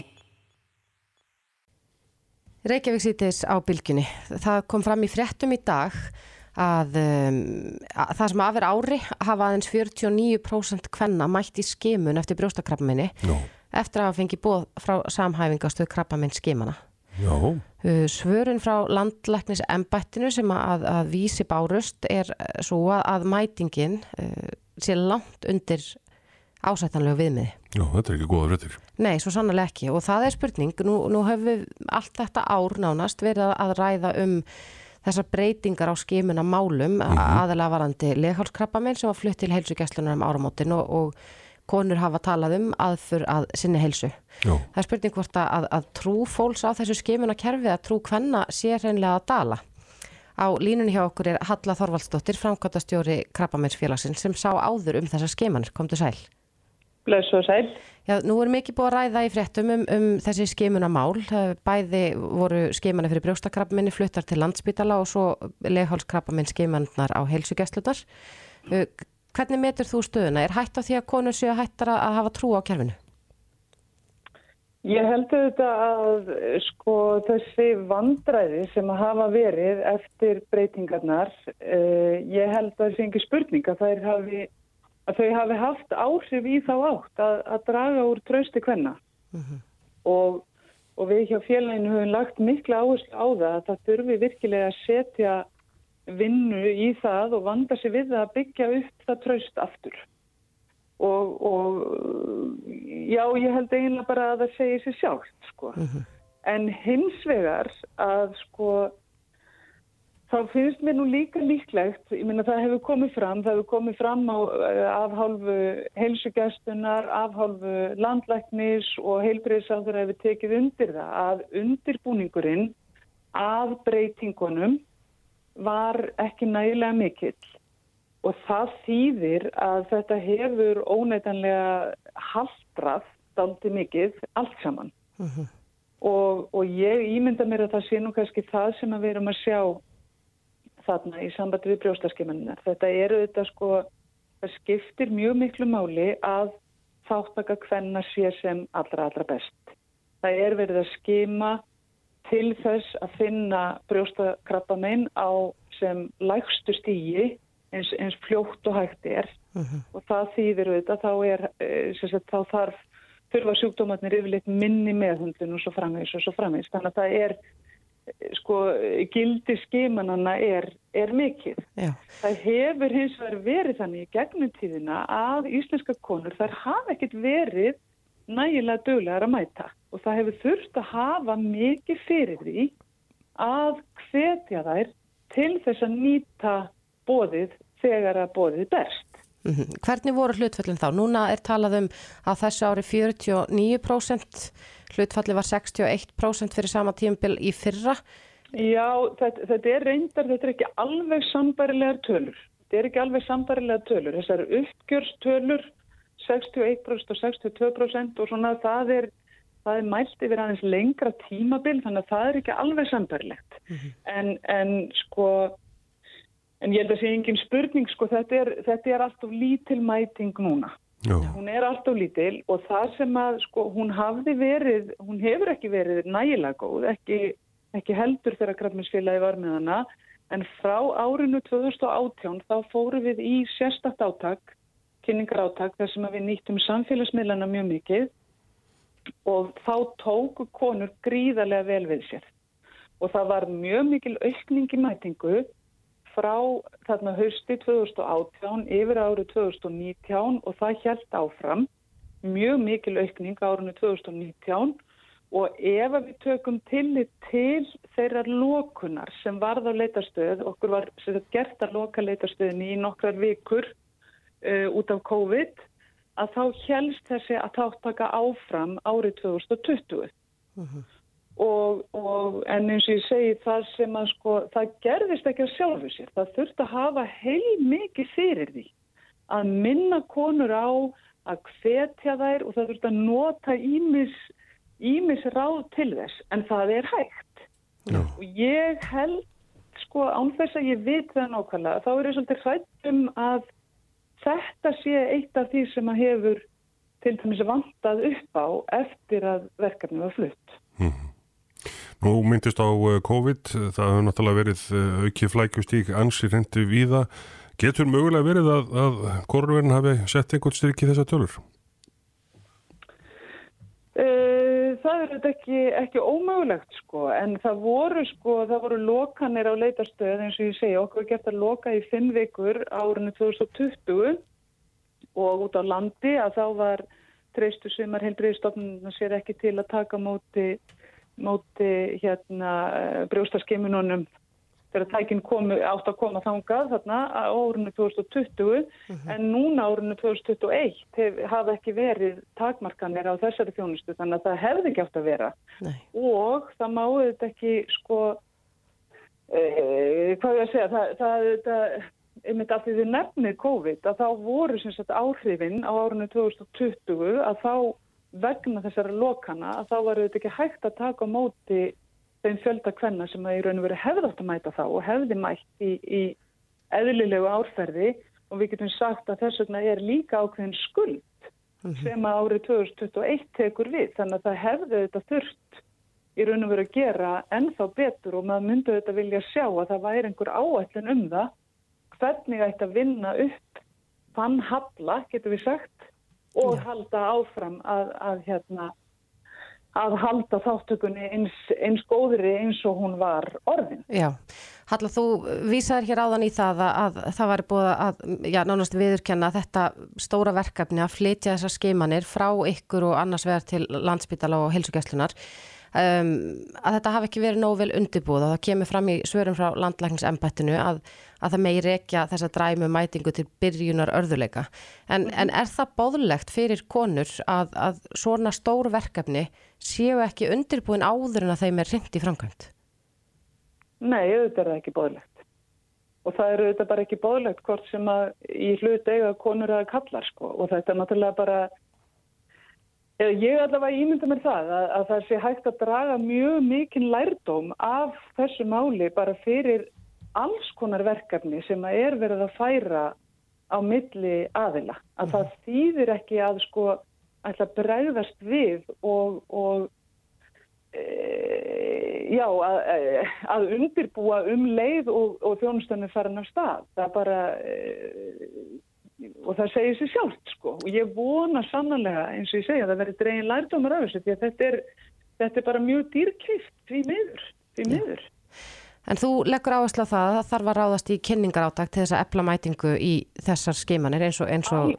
Reykjavík síðdeis á bylgjunni. Það kom fram í fréttum í dag að, um, að það sem aðver ári hafa aðeins 49% kvenna mætt í skimun eftir brjóstakrabbaminni Já, eftir að hafa fengið bóð frá samhæfingastöð krabbaminn skimana. já, Uh, Svörun frá landlæknis embættinu sem að, að vísi bárust er eh, svo að, að mætingin uh, sé langt undir ásættanlegu viðmiði. já, þetta er ekki góða fréttir. Nei, svo sannlega ekki og það er spurning, nú, nú höfum við allt þetta ár nánast verið að ræða um þessar breytingar á skimuna málum, mm aðalega varandi leghálskrabbaminn sem var flutt til heilsugjastlunar um áramótin og, og konur hafa talað um aðfur að sinni heilsu. Já, Það er spurning hvort að, að, að trú fólks á þessu skimuna kerfi að trú hvenna sé reynlega að dala. Á línunni hjá okkur er Halla Þorvaldsdóttir, framkvæmtastjóri Krabbameinsfélagsins sem sá áður um þessar skimanir. Komdu sæl. Bless og sæl. Já, nú er mikið búið að ræða í fréttum um, um þessi skimunamál. Bæði voru skimanir fyrir brjóstakrabbaminni fluttar til landsbytala og svo leghálskrabbaminn skimannar á heilsugjastlunar. Hvernig metur þú stöðuna? Er hætt á því að konur séu hættar að hafa trú á kerfinu? Ég held auðvitað að sko þessi vandræði sem að hafa verið eftir breytingarnar, uh, ég held að það sé ekki spurning að, þær hafi, að þau hafi haft áhrif í þá átt að, að draga úr trausti hvenna. og, og við hjá félaginu höfum lagt mikla áherslu á það að það þurfi virkilega að setja vinnu í það og vanda sig við að byggja upp það traust aftur. Og, og já, ég held eiginlega bara að það segir sér sjálft, sko. En hins vegar að, sko, þá finnst mér nú líka líklegt, ég meina það hefur komið fram, það hefur komið fram á, eh, af hálfu heilsugjæstunar, af hálfu landlæknis og heilbreyðsáður hefur tekið undir það að undirbúningurinn af breytingunum var ekki nægilega mikill. Og það þýðir að þetta hefur óneitanlega haldrað daldi mikið allt saman. Og, og ég ímynda mér að það sé nú kannski það sem að við erum að sjá þarna í sambandi við brjóstaskimanina. Þetta eru þetta sko, það skiptir mjög miklu máli að þáttaka hvenna sé sem allra allra best. Það er verið að skima til þess að finna brjóstakrabbamein á sem lægstu stígi eins, eins fljótt og hægt er og það þýðir auðvitað þá er eh, sagt, þá þarf þurfa sjúkdómatnir yfirleitt minni meðhundlun og svo framvegis og svo framvegis þannig að það er sko gildi skimanana er, er mikið. Já. Það hefur hins vegar verið þannig í gegnum tíðina að íslenska konur þær hafa ekkert verið nægilega döglegar að mæta og það hefur þurft að hafa mikið fyrir því að hvetja þær til þess að nýta bóðið þegar að bóðið berst. Mhm. Hvernig voru hlutföllin þá? Núna er talað um að þessu ári 49%, hlutfalli var 61% fyrir sama tímabil í fyrra. Já, þetta, þetta er reyndar, þetta er ekki alveg sambarilegar tölur. Þetta er ekki alveg sambarilegar tölur. Þessar uppgjörstölur, 61% og 62% og svona það er, það er mælt yfir aðeins lengra tímabil þannig að það er ekki alveg sambarilegt. en, en sko, en ég held að sé engin spurning, sko, þetta er, þetta er alltaf lítil mæting núna. já, Hún er alltaf lítil og það sem að sko, hún hafði verið, hún hefur ekki verið nægilega góð, ekki, ekki heldur þegar Grafminsfélagi var með hana, en frá árinu 2018 þá fórum við í sérstakt átak, kynningar átak, þar sem við nýttum samfélagsmiðlana mjög mikið og þá tóku konur gríðarlega vel við sér. Og það var mjög mikil aukning í mætingu frá þarna hausti 2018 yfir árið 2019 og það held áfram. Mjög mikil aukning árinu 2019 og ef við tökum tillit til þeirra lokunar sem varð á leitarstöð, okkur var gert að loka leitarstöðinni í nokkrar vikur uh, út af COVID, að þá helst þessi að þáttaka áfram árið 2020 og, og en eins og ég segi það sem að sko, það gerðist ekki að sjálfu sér. Það þurfti að hafa heil mikið fyrir því að minna konur á að hvetja þær og það þurfti að nota ímis, ráð til þess en það er hægt. Já. Og ég held sko ánþess að ég veit það nákvæmlega þá er ég svolítið hrættum að þetta sé eitt af því sem að hefur til dæmis vantað upp á eftir að verkefni var flutt. Nú myndist á uh, COVID, það hefur náttúrulega verið uh, aukið flækjustík ansi reyndu víða. Getur mögulega verið að, að korunverðin hafi sett einhvern styrk í þessa tölur? Það er þetta ekki, ekki ómögulegt sko en það voru sko, það voru lokanir á leitastöð eins og ég segja okkur gert að loka í fimm vikur árunni 2020 og út á landi að þá var treystu sumar heilbriðstofnun sér ekki til að taka móti, móti hérna brjóstaskimununum þegar tækinn átt að koma þangað þarna á árunni 2020 en núna árunni 2021 hef, hafa ekki verið takmarkanir á þessari þjónustu þannig að það hefði ekki átt að vera. Nei. og það má þetta ekki sko e, hvað ég að segja það, það, það einmitt af því þið nefnir COVID að þá voru sagt áhrifin á árunni 2020 að þá vegna þessara lokana að þá var þetta ekki hægt að taka á móti þeim fjölda kvenna sem að í raun og veru hefði átt að mæta þá og hefði mætt í, í eðlilegu árferði. Og við getum sagt að þess vegna er líka ákveðin skuld sem að árið 2021 tekur við. Þannig að það hefði þetta þurft í raun og veru að gera ennþá betur og maður myndi þetta vilja sjá að það væri einhver áætlun um það hvernig ætti að vinna upp þann hafla, getur við sagt og halda áfram að, að hérna að halda þáttökunni eins, eins góðri eins og hún var orðin. Já, Halla, þú vísaður hér áðan í það að, að það var búið að, já, nánast viðurkenna þetta stóra verkefni að flytja þessar skeimanir frá ykkur og annars vegar til landsbytala og heilsugjastlunar um, að þetta hafi ekki verið nóg vel undirbúð og það kemur fram í svörum frá landlækningsembættinu að, að það megi rekja þessa dræmu mætingu til byrjunar örðuleika. En, en er það bóðlegt fyrir konur að, að svona stór verkefni séu ekki undirbúin áður en að þeim er reynd í framkvæmt? Nei, auðvitað er það ekki bóðlegt. Og það eru auðvitað bara ekki bóðlegt hvort sem að í hlut eiga konur að kallar sko og þetta er náttúrulega bara eða ég allavega ímynda mér það að, að það sé hægt að draga mjög mikinn lærdóm af þessu máli bara fyrir alls konar verkefni sem að er verið að færa á milli aðila. Að það þýðir ekki að sko ætla að bregðast við og, og e, já, að, að undirbúa um leið og, og þjónustunni farin af stað. Það bara, e, og það segir sér sjálft sko. Og ég vona sannlega, eins og ég segja, að það verður dregin lærdómar af þessu, því að þetta er, þetta er bara mjög dýrkeift því miður, því miður. En þú leggur áherslu á það að það þarf að ráðast í kynningar áttak til þess að epla mætingu í þessar skeimanir eins og, eins og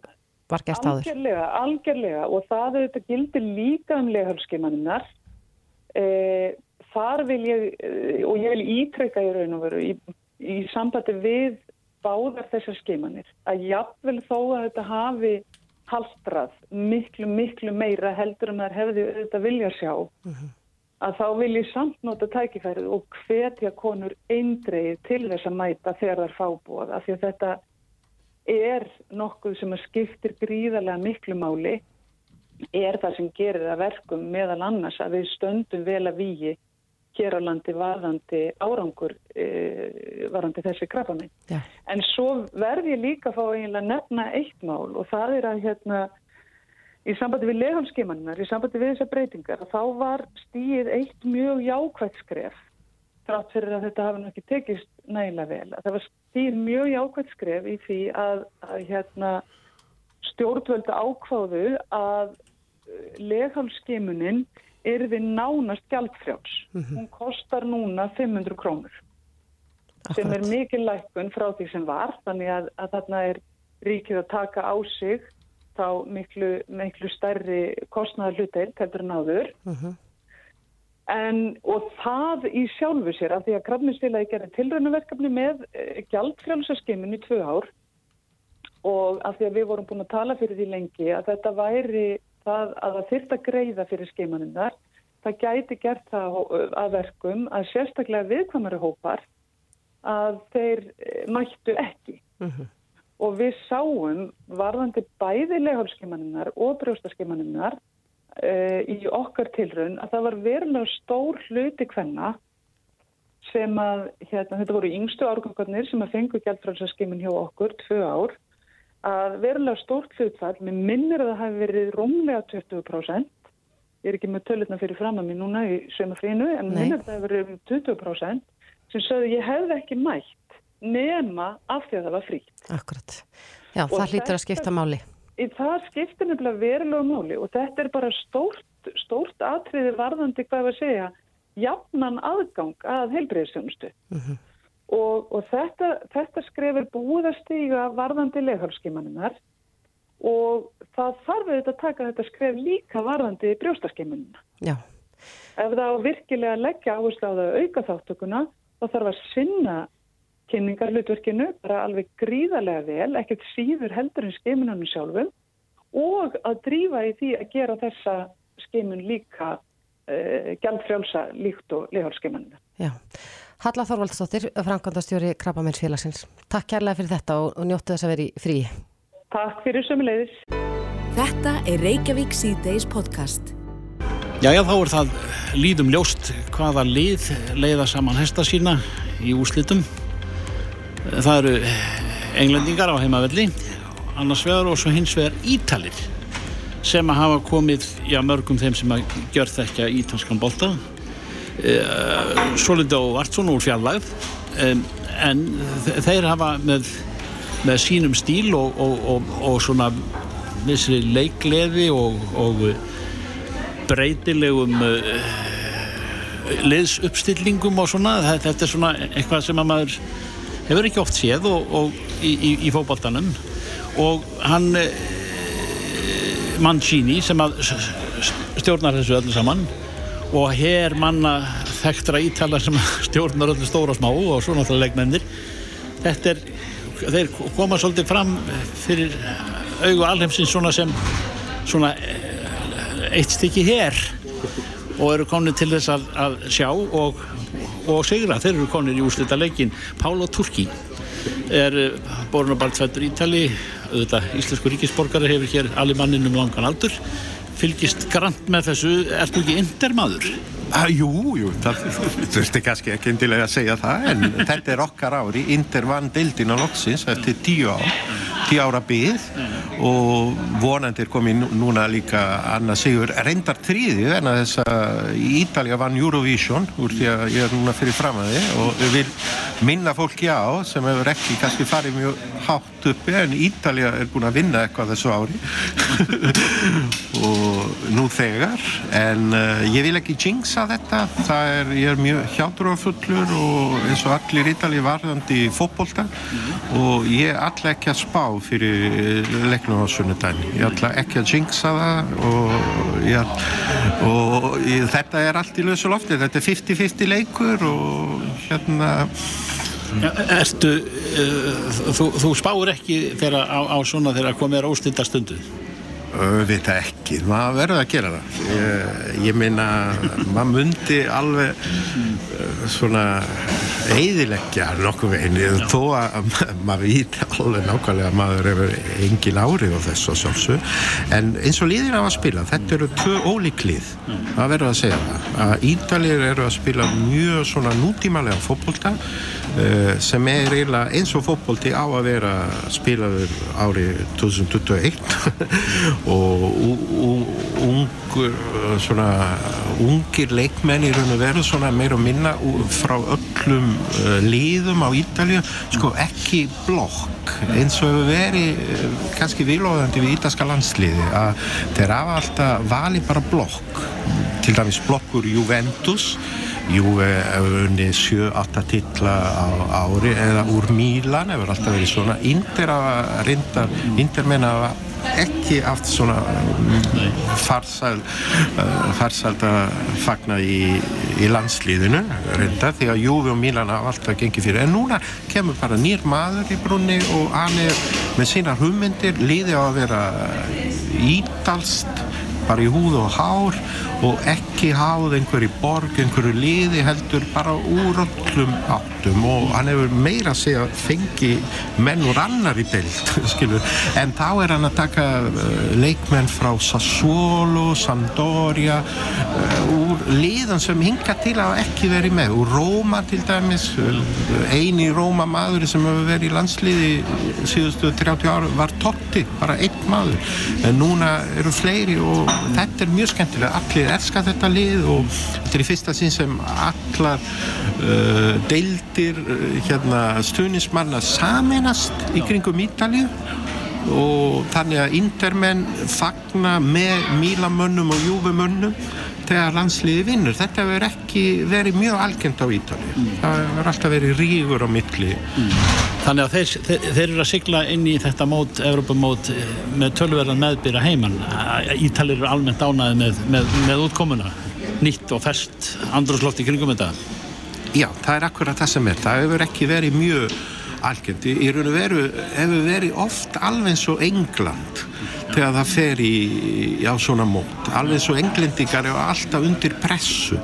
var gert áður. Algjörlega, algjörlega og það auðvitað gildir líka um leghálskeimaninnar. E, þar vil ég, og ég vil ítrekka í raun og veru í, í sambandi við báðar þessar skeimanir, að jafnvel þó að þetta hafi halstrað miklu, miklu meira heldur en það hefði auðvitað vilja sjá. að þá vil ég samt nota tækifærið og hvetja konur eindreið til þess að mæta þegar er fábúað af því að þetta er nokkuð sem skiptir gríðarlega miklu máli er það sem gerir að verkum meðal annars að við stöndum vel að vígi hér á landi varðandi árangur e, varðandi þessi krabba Já. en svo verð ég líka að fá eiginlega nefna eitt mál og það er að hérna í sambandi við legalskimannar, í sambandi við þessar breytingar, þá var stíið eitt mjög jákvægt skref þrátt fyrir að þetta hafa ekki tekist nægilega vel. Að það var stíð mjög jákvægt skref í því að, að hérna, stjórnvöldu ákváðu að legalskimunin er við nánast gjaldfrjáls. Hún kostar núna 500 krónur sem er mikil lækkun frá því sem var, þannig að, að þarna er ríkið að taka á sig þá miklu, miklu stærri kostnaðar hluteild heldur en áður. En, og það í sjálfu sér, af því að krafninsfélagi gerði tilraunaverkefni með e, gjaldfrjálsaskimin í tvö ár og af því að við vorum búin að tala fyrir því lengi að þetta væri það að það þyrta greiða fyrir skimaninnar það gæti gert það að verkum að sérstaklega viðkvæmari hópar að þeir eh, mættu ekki. Uh -huh. Og við sáum varðandi bæði leghálskimanninnar og brjóstaskimanninnar uh, í okkar tilraun að það var verulega stór hluti hvenna sem að, hérna, þetta voru yngstu árgangarnir sem að fengu gældfrælsaskimin hjá okkur, tvö ár, að verulega stórt hlutfall, með minnir að það hafi verið rómlega 20%, ég er ekki með tölutna fyrir fram að mér núna í sömafrínu, en Nei. minnir að það hafi verið um 20%, sem sögðu ég hefði ekki mætt nema af því að það var frítt. Akkurat. Já, og það hlýtur að skipta máli. Það skiptir nefnilega verulega máli og þetta er bara stórt, stórt atriði varðandi hvað ég var að segja, jafnan aðgang að heilbreyðsjónustu. Uh mhm. Og, og þetta, þetta skrefur búið að stíga varðandi leghálskimannunar og það þarf auðvitað að taka þetta skref líka varðandi brjóstaskimannuna. Já. Ef það virkilega leggja áherslu á það auka þáttökuna þá þarf að sinna kynningarlutverkinu bara alveg gríðarlega vel, ekkert síður heldur en skiminunum sjálfum og að drífa í því að gera þessa skimin líka uh, eh, gældfrjálsa líkt og leihálskiminuna. Já, Halla Þorvaldsdóttir, Frankandastjóri Krabbamennsfélagsins. Takk kærlega fyrir þetta og, og njóttu þess að vera í frí. Takk fyrir sömulegðis. Þetta er Reykjavík C-Days podcast. Jæja, þá er það líðum ljóst hvaða lið leiða saman hesta sína í úslitum. Það eru englendingar á heimavelli, annars vegar og svo hins vegar Ítalir sem að hafa komið, já mörgum þeim sem að gjör þekkja ítalskan bolta. Eh, Solido Vartsson úr fjarlagð, en þeir hafa með, með sínum stíl og, og, og, og svona vissri leikleði og breytilegum uh, liðsuppstillingum og svona. Þetta er svona eitthvað sem að maður hefur ekki oft séð og, í, í, í fókbaltanum og hann Mancini sem að stjórnar þessu öllu saman og hér manna þekktra ítala sem <laughs> stjórnar öllu stóra smá og svo náttúrulega leikmennir. Þetta er, þeir koma svolítið fram fyrir augu alheimsins svona sem svona eitt stykki hér og eru konið til þess að, að sjá og, og segra, þeir eru konið í úslita leikin Pála Turki er eh, borun og baltfættur Ítali. Auðvitað íslensku ríkisborgari hefur hér allir mannin um langan aldur fylgist grant með þessu, ertu ekki intermaður? Ah, jú, jú, það þurfti kannski ekki endilega að segja það en þetta er okkar ári, Inter vann dildin á loksins eftir tíu ár tíu ára byggð og vonandi er komið núna líka annað sigur reyndar tríði en að þess að Ítalja vann Eurovision úr því að ég er núna fyrir fram að þið og við vil minna fólki á sem hefur ekki kannski farið mjög hátt uppi en Ítalja er búin að vinna eitthvað þessu ári. <laughs> Og nú þegar en uh, ég vil ekki jinxa þetta. Það er, ég er mjög hjátrúarfullur og eins og allir Ítalja varðandi fótbolta og ég er alltaf ekki að spá fyrir leiknum á sunnudagin ég ætla ekki að jinxa það og, ég, og ég, þetta er allt í lausu lofti. Þetta er 50-50 leikur og hérna. Ja, Ertu uh, þú, þú spáur ekki þegar á, á svona þegar komið er óstynda stundu? Vita ekki, maður verður að gera það. Ég, ég minna maður myndi alveg uh, svona eiðileggja nokkuð veginn þó að maður víti alveg nákvæmlega að maður hefur engin árið á þessu og sjálfsög en eins og líðir af að spila, þetta eru tvö ólík líð, maður verður að segja það að Ídalir eru að spila mjög svona nútímalega fókbólta uh, sem er eiginlega eins og fókbólti á að vera spilaður árið 2021 og ungur svona ungir leikmenn í raun og veru svona meir og minna frá öllum uh, liðum á Ítalju sko ekki blokk eins og hefur verið uh, kannski vilóðandi við ítalska landsliði að þeir hafa alltaf vali bara blokk. Til dæmis blokkur Juventus. Juve hefur unnið 7-8 titla á ári eða úr Mílan hefur alltaf verið svona. Inder að reynda, Inder menna að ekki haft svona farsæl uh, farsælt að fagna í, í landslýðinu reynda því að Júfi og Mílan hafa alltaf gengið fyrir. En núna kemur bara nýr maður í brunni og hann er með sína hugmyndir. Líði á að vera ídalst bara í húð og hár og ekki háð einhverju borg, einhverju liði heldur bara úr öllum áttum. Og hann hefur meira að segja fengi menn úr annar í deilt <laughs> skilur, en þá er hann að taka uh, leikmenn frá Sassuolo, Sampdoria uh, úr liðan sem hinga til að ekki verið með, úr Róma til dæmis, eini Róma maður sem hefur verið í landsliði síðustu 30 ára var Totti, bara einn maður, en núna eru fleiri og þetta er mjög skemmtilega, allir elska þetta lið og þetta er í fyrsta sín sem allar uh, deildir uh, hérna, stuðnismanna saminast í kringum Ítalið og þannig að intermenn fagna með mílamönnum og júfumönnum þegar landsliði vinnur. Þetta verður ekki verið mjög algjörnd á Ítali. Mm. Það verður alltaf verið rígur á milli. Mm. Þannig að þeir, þeir, þeir eru að sigla inn í þetta mót, Evrópamót með tölverðan meðbyrja heimann. Ítali eru almennt ánaði með, með, með útkomuna. Nýtt og fest andrúsloft í kringum þetta. Já, það er akkurat það sem er. Það hefur ekki verið mjög algjörnd. Í raun og veru hefur verið oft alveg eins og England þegar það fer í, á svona mót. Alveg svo englendingar eru alltaf undir pressu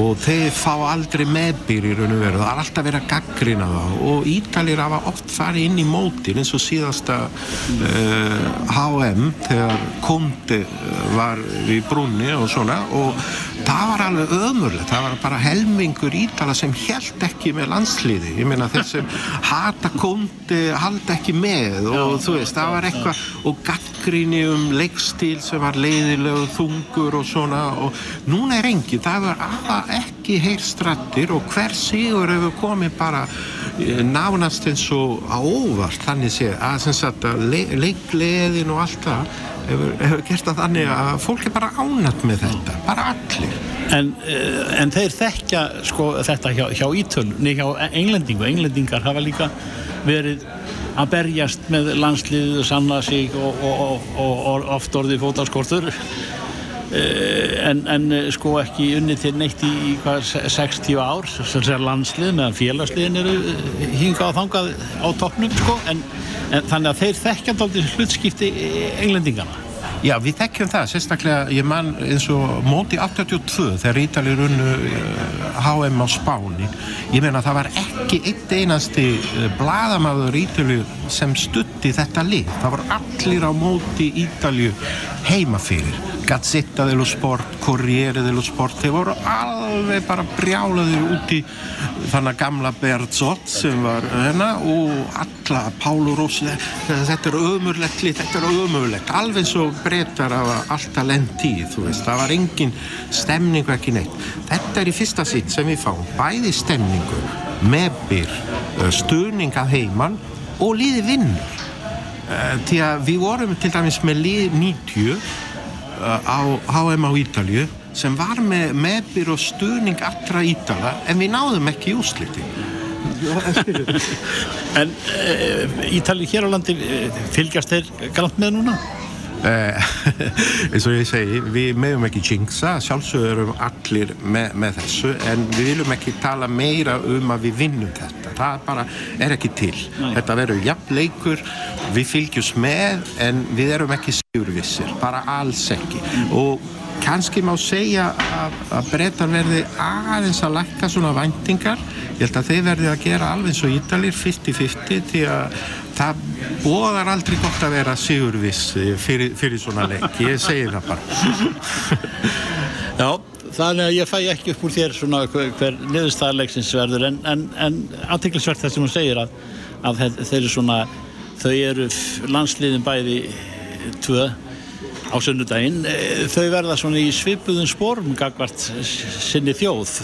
og þeir fá aldrei meðbyr í raun og veru. Það er alltaf verið að gaggrina það og Ítalir hafa oft farið inn í mótin eins og síðasta uh, HM þegar Konti var í brunni og svona. Og það var alveg ömurlegt, það var bara helmingur Ítala sem held ekki með landsliði. Ég meina þeir sem hata Konti haldi ekki með. Og þú veist, það var eitthvað og gaggrinni um leikstíl sem var leiðilegu þungur og svona. Og núna er engin, það var aða ekki heyrstrattir og hver sigur hefur komið bara nánast eins og á óvart. Þannig sé að að le leikleðin og allt það hefur, hefur gert að þannig að fólk er bara ánætt með þetta, bara allir. En, en þeir þekkja sko, þetta hjá, hjá Ítölunni, hjá englendingu englendingar hafa líka verið að berjast með landsliðið sanna sig og, og, og, og oft orðið fótalskortur en, en sko ekki unni til neitt í hvað, 60 ár sem er landslið meðan félagsliðin eru hingað og þangað á toppnum sko en, en þannig að þeir þekkja aldrei hlutskipti englendingana Já, við þekkjum það, sérstaklega ég mann eins og móti 82 þegar Ítalir unnu HM á Spáni ég meina það var ekki eitt einasti bladamaður Ítalju sem stutti þetta lið. Það var allir á móti Ítalju heimafyrir Gazzetta dello Sport, Corriere dello Sport þeir voru alveg bara brjálaðir út í þannig gamla Berzot sem var hérna og alla, Pálu Rósi þetta er ömurlegt lið, þetta er ömurlegt. Alveg svo breytar af alltaf lent í, þú veist, það var engin stemningu ekki neitt. Þetta er í fyrsta sitt sem við fáum, bæði stemningu meðbyr, stuðning af heimann og liði vinnur. Því að við vorum til dæmis með lið 90 á HM á Ítalju sem var með meðbyr og stuðning allra Ítala en við náðum ekki úsliti <laughs> En e, Ítali hér á landi fylgjast þeir galt með núna? Eh, <laughs> eins og ég segi, við meðum ekki jinxa, sjálfsögur erum allir með, með þessu en við viljum ekki tala meira um að við vinnum þetta. Það bara er ekki til. Nei. þetta verður jafn leikur við fylgjum með en við erum ekki sigurvissir, bara alls ekki. Og kannski má segja að, að breytar verði aðeins að lækka svona væntingar. Ég held að þeir verði að gera alveg eins og Ídalir 50-50 því að það bóðar aldrei gott að vera sigurviss fyrir, fyrir svona leik. Ég segi það bara. <laughs> Já, þannig að ég fæ ekki upp úr þér svona hver, hver niðurstaðarleiksins verður en, en, en aðtiklisvert þess að hún segir að, að þeir eru svona þau eru landsliðin bæði tvö á sunnudaginn. Þau verða svona í svipuðum spórum gagvart sinni þjóð.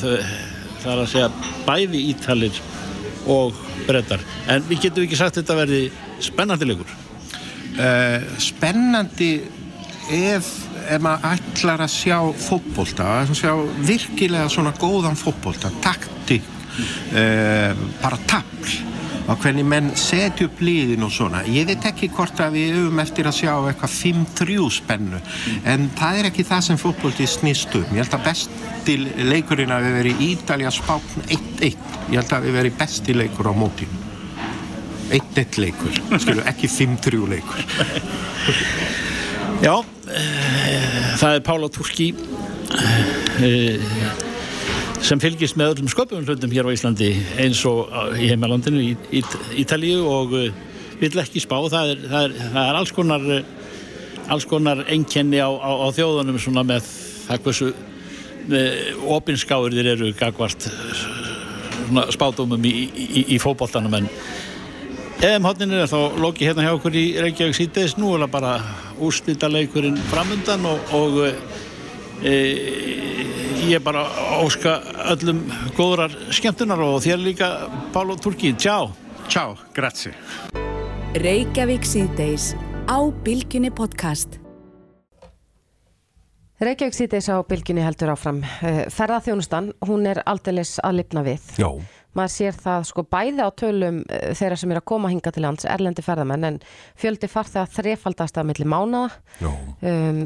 Það er að segja bæði ítalir og brettar en við getum ekki sagt þetta verði spennandi leikur. Uh, Spennandi ef, ef maður ætlar að sjá fótbolta að sjá virkilega svona góðan fótbolta taktík uh, bara tafl og hvernig menn setja upp liðin og svona. Ég veit ekki hvort að við höfum eftir að sjá eitthvað 5-3 spennu en það er ekki það sem fótbolti snýst um. Ég held að besti leikurinn að við verið í Ítalja spákn 1-1 ég held að við verið besti leikur á mótinu. 1-1 leikur, skilu, ekki 5-3 leikur. Já, uh, það er Pála Turki uh, sem fylgist með öllum sköpum hlutum hér á Íslandi eins og í heimalandinu í, í Ítalíu og uh, vill ekki spá. Það er, það er, það er alls konar alls konar enkenni á, á, á þjóðunum svona með það hversu opinskáður eru gagvart spátumum í, í, í fókbóltanum en eðum hodninu er þá loki hérna hjá okkur í Reykjavík síðdeis nú er það bara úrslítaleikurinn framundan og, og e, ég bara óska öllum góðrar skemmtunar og þér líka Pálo Turki, tjá. Tjá, grazie. Reykjavík síðdeis á Bilginni podcast. Reykjavík síðdeis á Bilginni heldur áfram. Ferðarþjónustan, hún er aldeilis að lifna við. Já. Maður sér það sko bæði á tölum þeirra sem er að koma hinga til lands erlendi ferðamenn en fjöldi farþega þrefaldast að milli mánaða. Um,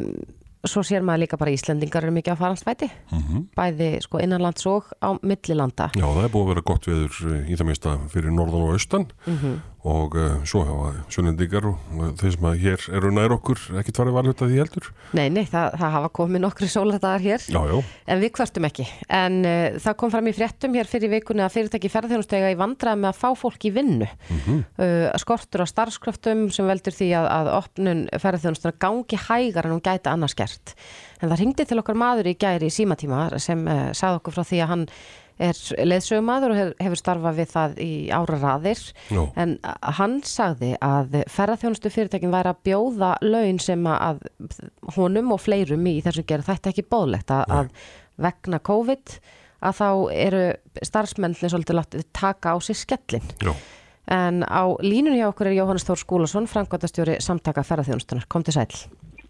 svo sér maður líka bara Íslendingar eru mikið á faransvæti mm -hmm. bæði sko innanlands og á millilanda Já það er búið að vera gott viður í það mista fyrir norðan og austan mm -hmm. Og uh, svo hafa sunnendingar og þeir sem að hér eru nær okkur ekkert farið varhut að því heldur. Nei, nei, það, það hafa komið nokkru sóladagar hér. Já, já. en við kvartum ekki. En uh, það kom fram í fréttum hér fyrir vikunni að fyrirtæki ferðarþjónustega í vandrað með að fá fólk í vinnu. Mm -hmm. uh, skortur á starfskröftum sem veldur því að, að opnun ferðarþjónustega gangi hægar en hún gæti annars gert. En það ringdi til okkar maður í gæri í símatíma sem sagði okkur frá því að hann er leðsögumadur og hefur starfað við það í ára raðir Jó. en hann sagði að ferðarþjónustu fyrirtækin væri að bjóða laun sem að honum og fleirum í þessum gerð þetta ekki bóðlegt að, að vegna COVID að þá eru starfsmenninni svolítið látið taka á sig skellin Jó. en á línunni hjá okkur er Jóhannes Þór Skúlason framkvæmtastjóri samtaka ferðarþjónustunar, kom til sæl.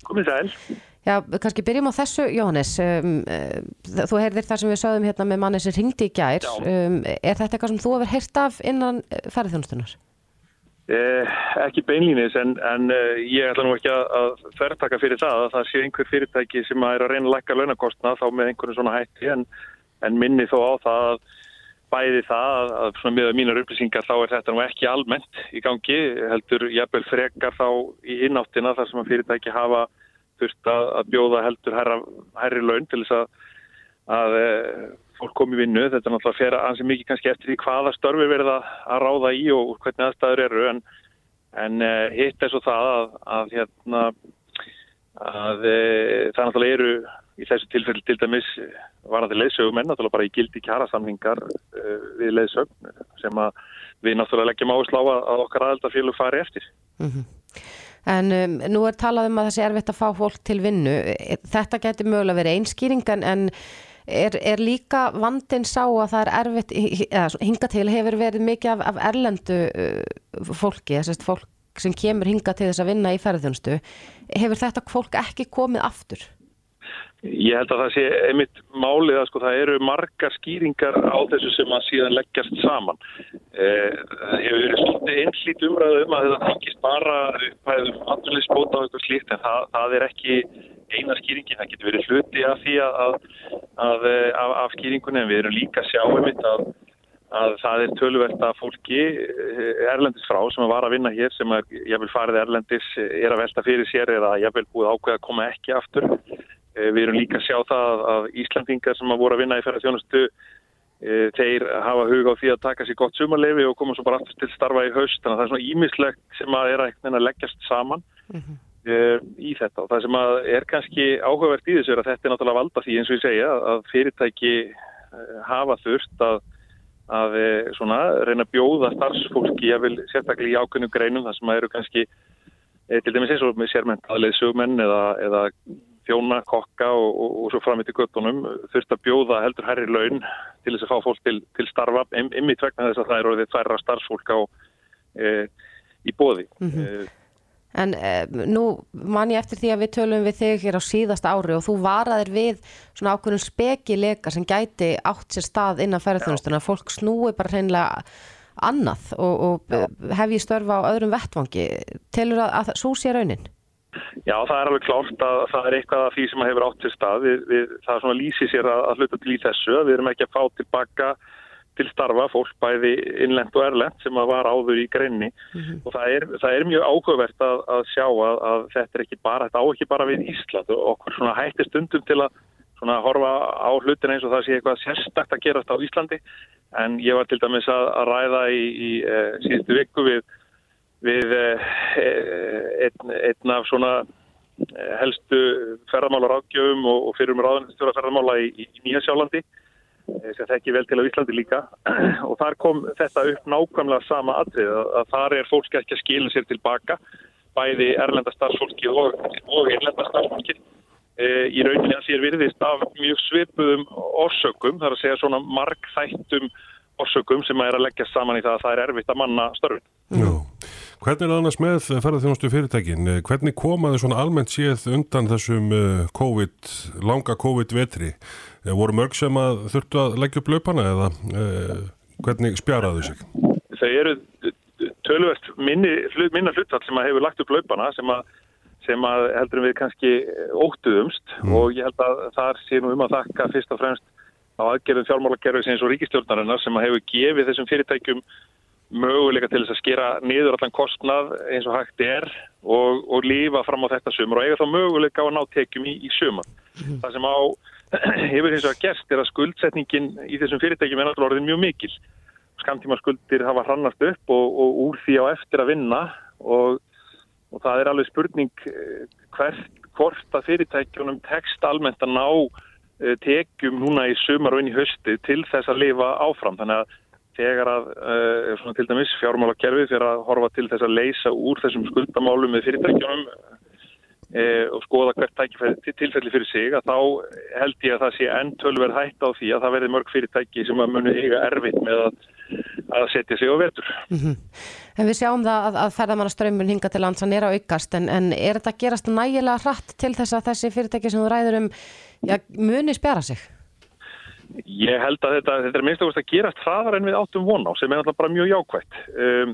Komið sæl Já, kannski byrjum á þessu, Jóhannes. Um, uh, þú heyrðir þar sem við sögum hérna með manni sem ringdi í gær. Um, er þetta eitthvað sem þú hefur heyrt af innan ferðarþjónustunar? Eh, ekki beinlínis, en, en uh, ég ætla nú ekki að, að þvertaka fyrir það að það sé einhver fyrirtæki sem er að reyna að lækka launakostna þá með einhvern svona hætti, en, en minni þó á það að bæði það að, að svona með mínar upplýsingar þá er þetta nú ekki almennt í gangi, heldur jafnvel frekar þá í innáttina þar sem að fyrirtæki hafa þurft að, að bjóða heldur herra, herri laun til þess að, að e, fólk komi vinnu. Þetta er náttúrulega að fera ansið mikið kannski eftir því hvaða störfi verða að ráða í og hvernig aðstæður eru en, en e, hitt er svo það að, að hérna, e, það náttúrulega eru í þessu tilfelli til dæmis varandi leiðsögumenn, náttúrulega bara í gildi kjærasamningar við leiðsögn sem að við náttúrulega leggjum áherslu á að okkar aðeldarfélug fari eftir. Mm -hmm. En um, nú er talað um að það sé erfitt að fá fólk til vinnu. Þetta getur mögulega verið einskýringan en er, er líka vandin sá að það er erfitt, hinga til hefur verið mikið af, af erlendu uh, fólki, þess að fólk sem kemur hinga til þess að vinna í ferðunstu. Hefur þetta fólk ekki komið aftur? Ég held að það sé einmitt málið að sko það eru margar skýringar á þessu sem að síðan leggjast saman. Eh, hefur verið svolítið einslít umræðu um að þetta tengist bara upphæðum andurleysbóta og eitthvað slíkt en það, það er ekki eina skýringin. Það getur verið hluti af því að, að, að af, af skýringunni en við erum líka að sjá einmitt að, að það er tölverkt að fólki erlendis frá sem var að vinna hér sem er, ég vil farið erlendis er að velta fyrir sér eða ég vil búið ákveða að koma ekki aftur. Við erum líka að sjá það að Íslandingar sem að voru að vinna í ferðarþjónustu þeir hafa hug á því að taka sér gott sumarlefi og koma svo bara aftur til starfa í haust þannig að það er svona ímislegt sem að er að leggjast saman mm -hmm. í þetta og það sem að er kannski áhugavert í þessu er að þetta er náttúrulega valda því eins og ég segja að fyrirtæki hafa þurft að, að svona reyna að bjóða starfsfólki ég vil sérstaklega í ákveðnum greinum það sem að eru kannski til dæmis eins og með sérmentaðleið sögmenn eða, eða þjóna, kokka og, og, og svo fram í til göttunum þurft að bjóða heldur herri laun til þess að fá fólk til, til starfa ymmið tvegna þess að það eru orðið tværra starfsfólk á e, í bóði mm -hmm. e, En e, nú man ég eftir því að við tölum við þig hér á síðast ári og þú varaðir við svona ákveðnum spekileika sem gæti átt sér stað innan ferðarþjónustuna fólk snúi bara hreinlega annað og, og hef ég störfa á öðrum vettvangi. Telur að, að svo sé raunin? Já, það er alveg klárt að það er eitthvað af því sem hefur átt til stað. Við, við, það er svona lýsi sér að, að hluta til í þessu. Við erum ekki að fá tilbaka til starfa fólk bæði innlend og erlend sem að var áður í greinni og það er, það er mjög áhugavert að, að sjá að, að þetta er ekki bara, þetta á ekki bara við Ísland og okkur svona hætti stundum til að svona horfa á hlutin eins og það sé eitthvað sérstakt að gerast á Íslandi en ég var til dæmis að, ræða í, í e, síðustu viku við, við e, einn, einn af svona eh, helstu ferðamálar ágjöfum og, og fyrir um ráðanstjóra ferðamála í, í, í Nýjasjálandi sem þekki vel til á Íslandi líka <clears throat> og þar kom þetta upp nákvæmlega sama atrið að, þar er fólk ekki að skilja sér tilbaka bæði erlenda starfsfólki og, og erlenda starfsfólki e, í rauninni að sér virðist af mjög svipuðum orsökum, þar að segja svona markþættum orsökum sem að er að leggja saman í það að það er erfitt að manna störfin. Já. Hvernig er það annars með ferðarþjónustu fyrirtækin? Hvernig komaði svona almennt séð undan þessum COVID, langa COVID-vetri? Voru mörg sem að þurftu að leggja upp laupana eða eh, hvernig spjaraðu sig? Þau eru minni, minna hlutfall sem að hefur lagt upp laupana sem að, sem að heldur við kannski óttuðumst mm. og ég held að það sé nú um að þakka fyrst og fremst á aðgerðum fjármálakerfis eins og ríkistjórnarinnar sem að hefur gefið þessum fyrirtækjum möguleika til þess að skera niður allan kostnað eins og hægt er og, og lífa fram á þetta sumur og eiga þá möguleika á að ná tekjum í, í sumar. Mm. Það sem á <clears throat> hefur eins og að gerst er að skuldsetningin í þessum fyrirtækjum er náttúrulega orðin mjög mikil. Skamtíma skuldir hafa hrannast upp og, og úr því á eftir að vinna og, og það er alveg spurning eh, hvert, hvort að fyrirtækjunum tekst almennt að ná eh, tekjum núna í sumar og inn í hösti til þess að lifa áfram. Þannig að þegar að uh, svona til dæmis fjármálakerfið fyrir að horfa til þess að leysa úr þessum skuldamálum með fyrirtækjunum uh, og skoða hvert tækifæri tilfelli fyrir sig að þá held ég að það sé enn tölverð hætt á því að það verði mörg fyrirtæki sem að muni eiga erfitt með að, að setja sig á vetur. Mm -hmm. En við sjáum það að, að ferðamannaströmmun hinga til lands að nýra aukast en, en er þetta gerast nægilega hratt til þess að þessi fyrirtæki sem þú ræður um ja, muni spjara sig? Ég held að þetta, þetta er minnst að gerast hraðar en við áttum von á sem er alltaf bara mjög jákvægt um,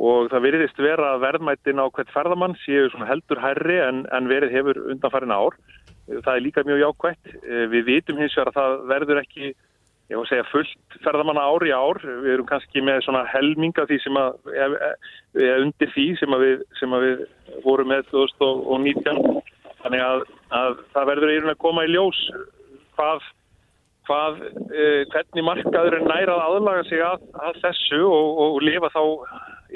og það veriðist vera verðmættin á hvert ferðamann séu heldur herri en, en verið hefur undanfærin ár. Það er líka mjög jákvægt. Uh, við vitum hins vegar að það verður ekki segja fullt ferðamanna ár í ár. Við erum kannski með helminga því sem að, eða undir því sem við, sem við vorum með 2019. Þannig að, að það verður einhvern veginn að koma í ljós hvað hvað, uh, hvernig markaður er nærað aðlaga sig að, að þessu og, og lifa þá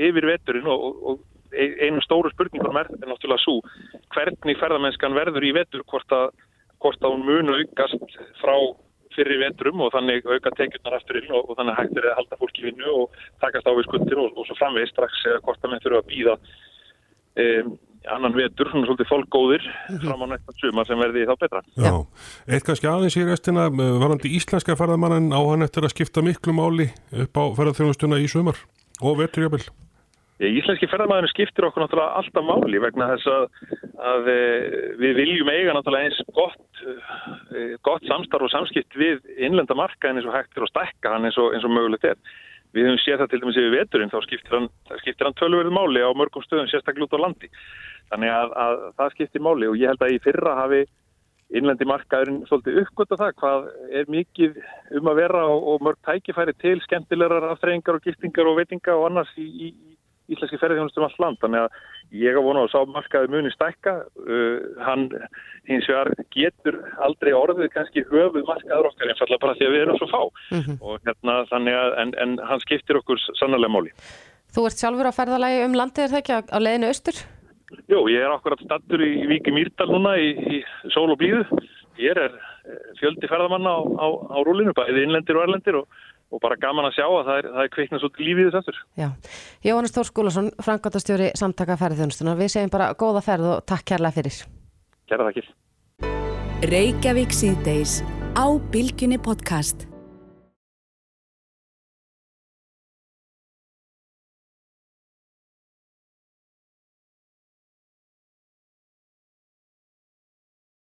yfir veturinn og, og einu stóru spurningur er náttúrulega svo hvernig ferðamennskan verður í vetur hvort að, hvort að hún munu aukast frá fyrir veturum og þannig auka tekjurnar afturinn og, og þannig hægt er að halda fólki vinnu og takast á við skuldir og svo framvegist strax hvort að menn þurfa að býða um, annan vetur, svona svolítið fólkgóðir mhm. fram á næsta suma sem verði þá betra. Já, eitt kannski aðeins í restina eh, varandi íslenska ferðamannan á hann eftir að skipta miklu máli upp á ferðarþjónustuna í sumar og vetur jábel. Íslenski ferðarmæðinu skiptir okkur náttúrulega alltaf máli vegna þess að, að eh, við viljum eiga náttúrulega eins gott, eh, gott samstarf og samskipt við innlenda marka en eins og hægtir og stekka hann eins og, eins og mögulegt er. Við höfum séð það til dæmis yfir veturinn, þá skiptir hann, hann tölverið máli á mörgum stöðum, sérstaklega út á landi. Þannig að, að það skiptir máli og ég held að í fyrra hafi innlendi markaðurinn svolítið uppgötta það hvað er mikið um að vera og, og mörg tækifæri til skemmtilegar aftreyingar og gistingar og veitingar og annars í, í íslenski ferðjónustum all land. Þannig að ég hafa vonað að sá markaður muni stækka. Uh, hann hins vegar getur aldrei orðið kannski höfuð markaður okkar einfallega bara því að við erum svo fá. Mm -hmm. og, hérna, að, en, en hann skiptir okkur sannarlega máli. Þú ert sjálfur á ferðalagi um landið er það ekki á, leiðinu austur? Jú, ég er akkurat stattur í, í Víki Mýrdal núna í, í sól og blíðu. Ég er eh, fjöldi ferðamanna á, á, á rúlinu, bæðið innlendir og erlendir og, og bara gaman að sjá að það er, það er kveiknað svo lífið þess aftur. Já, Jóhannes Þór Skúlason, Frankværtastjóri Samtaka ferðarþjónustunar. Við segjum bara góða ferð og takk kærlega fyrir. Kæra takkir.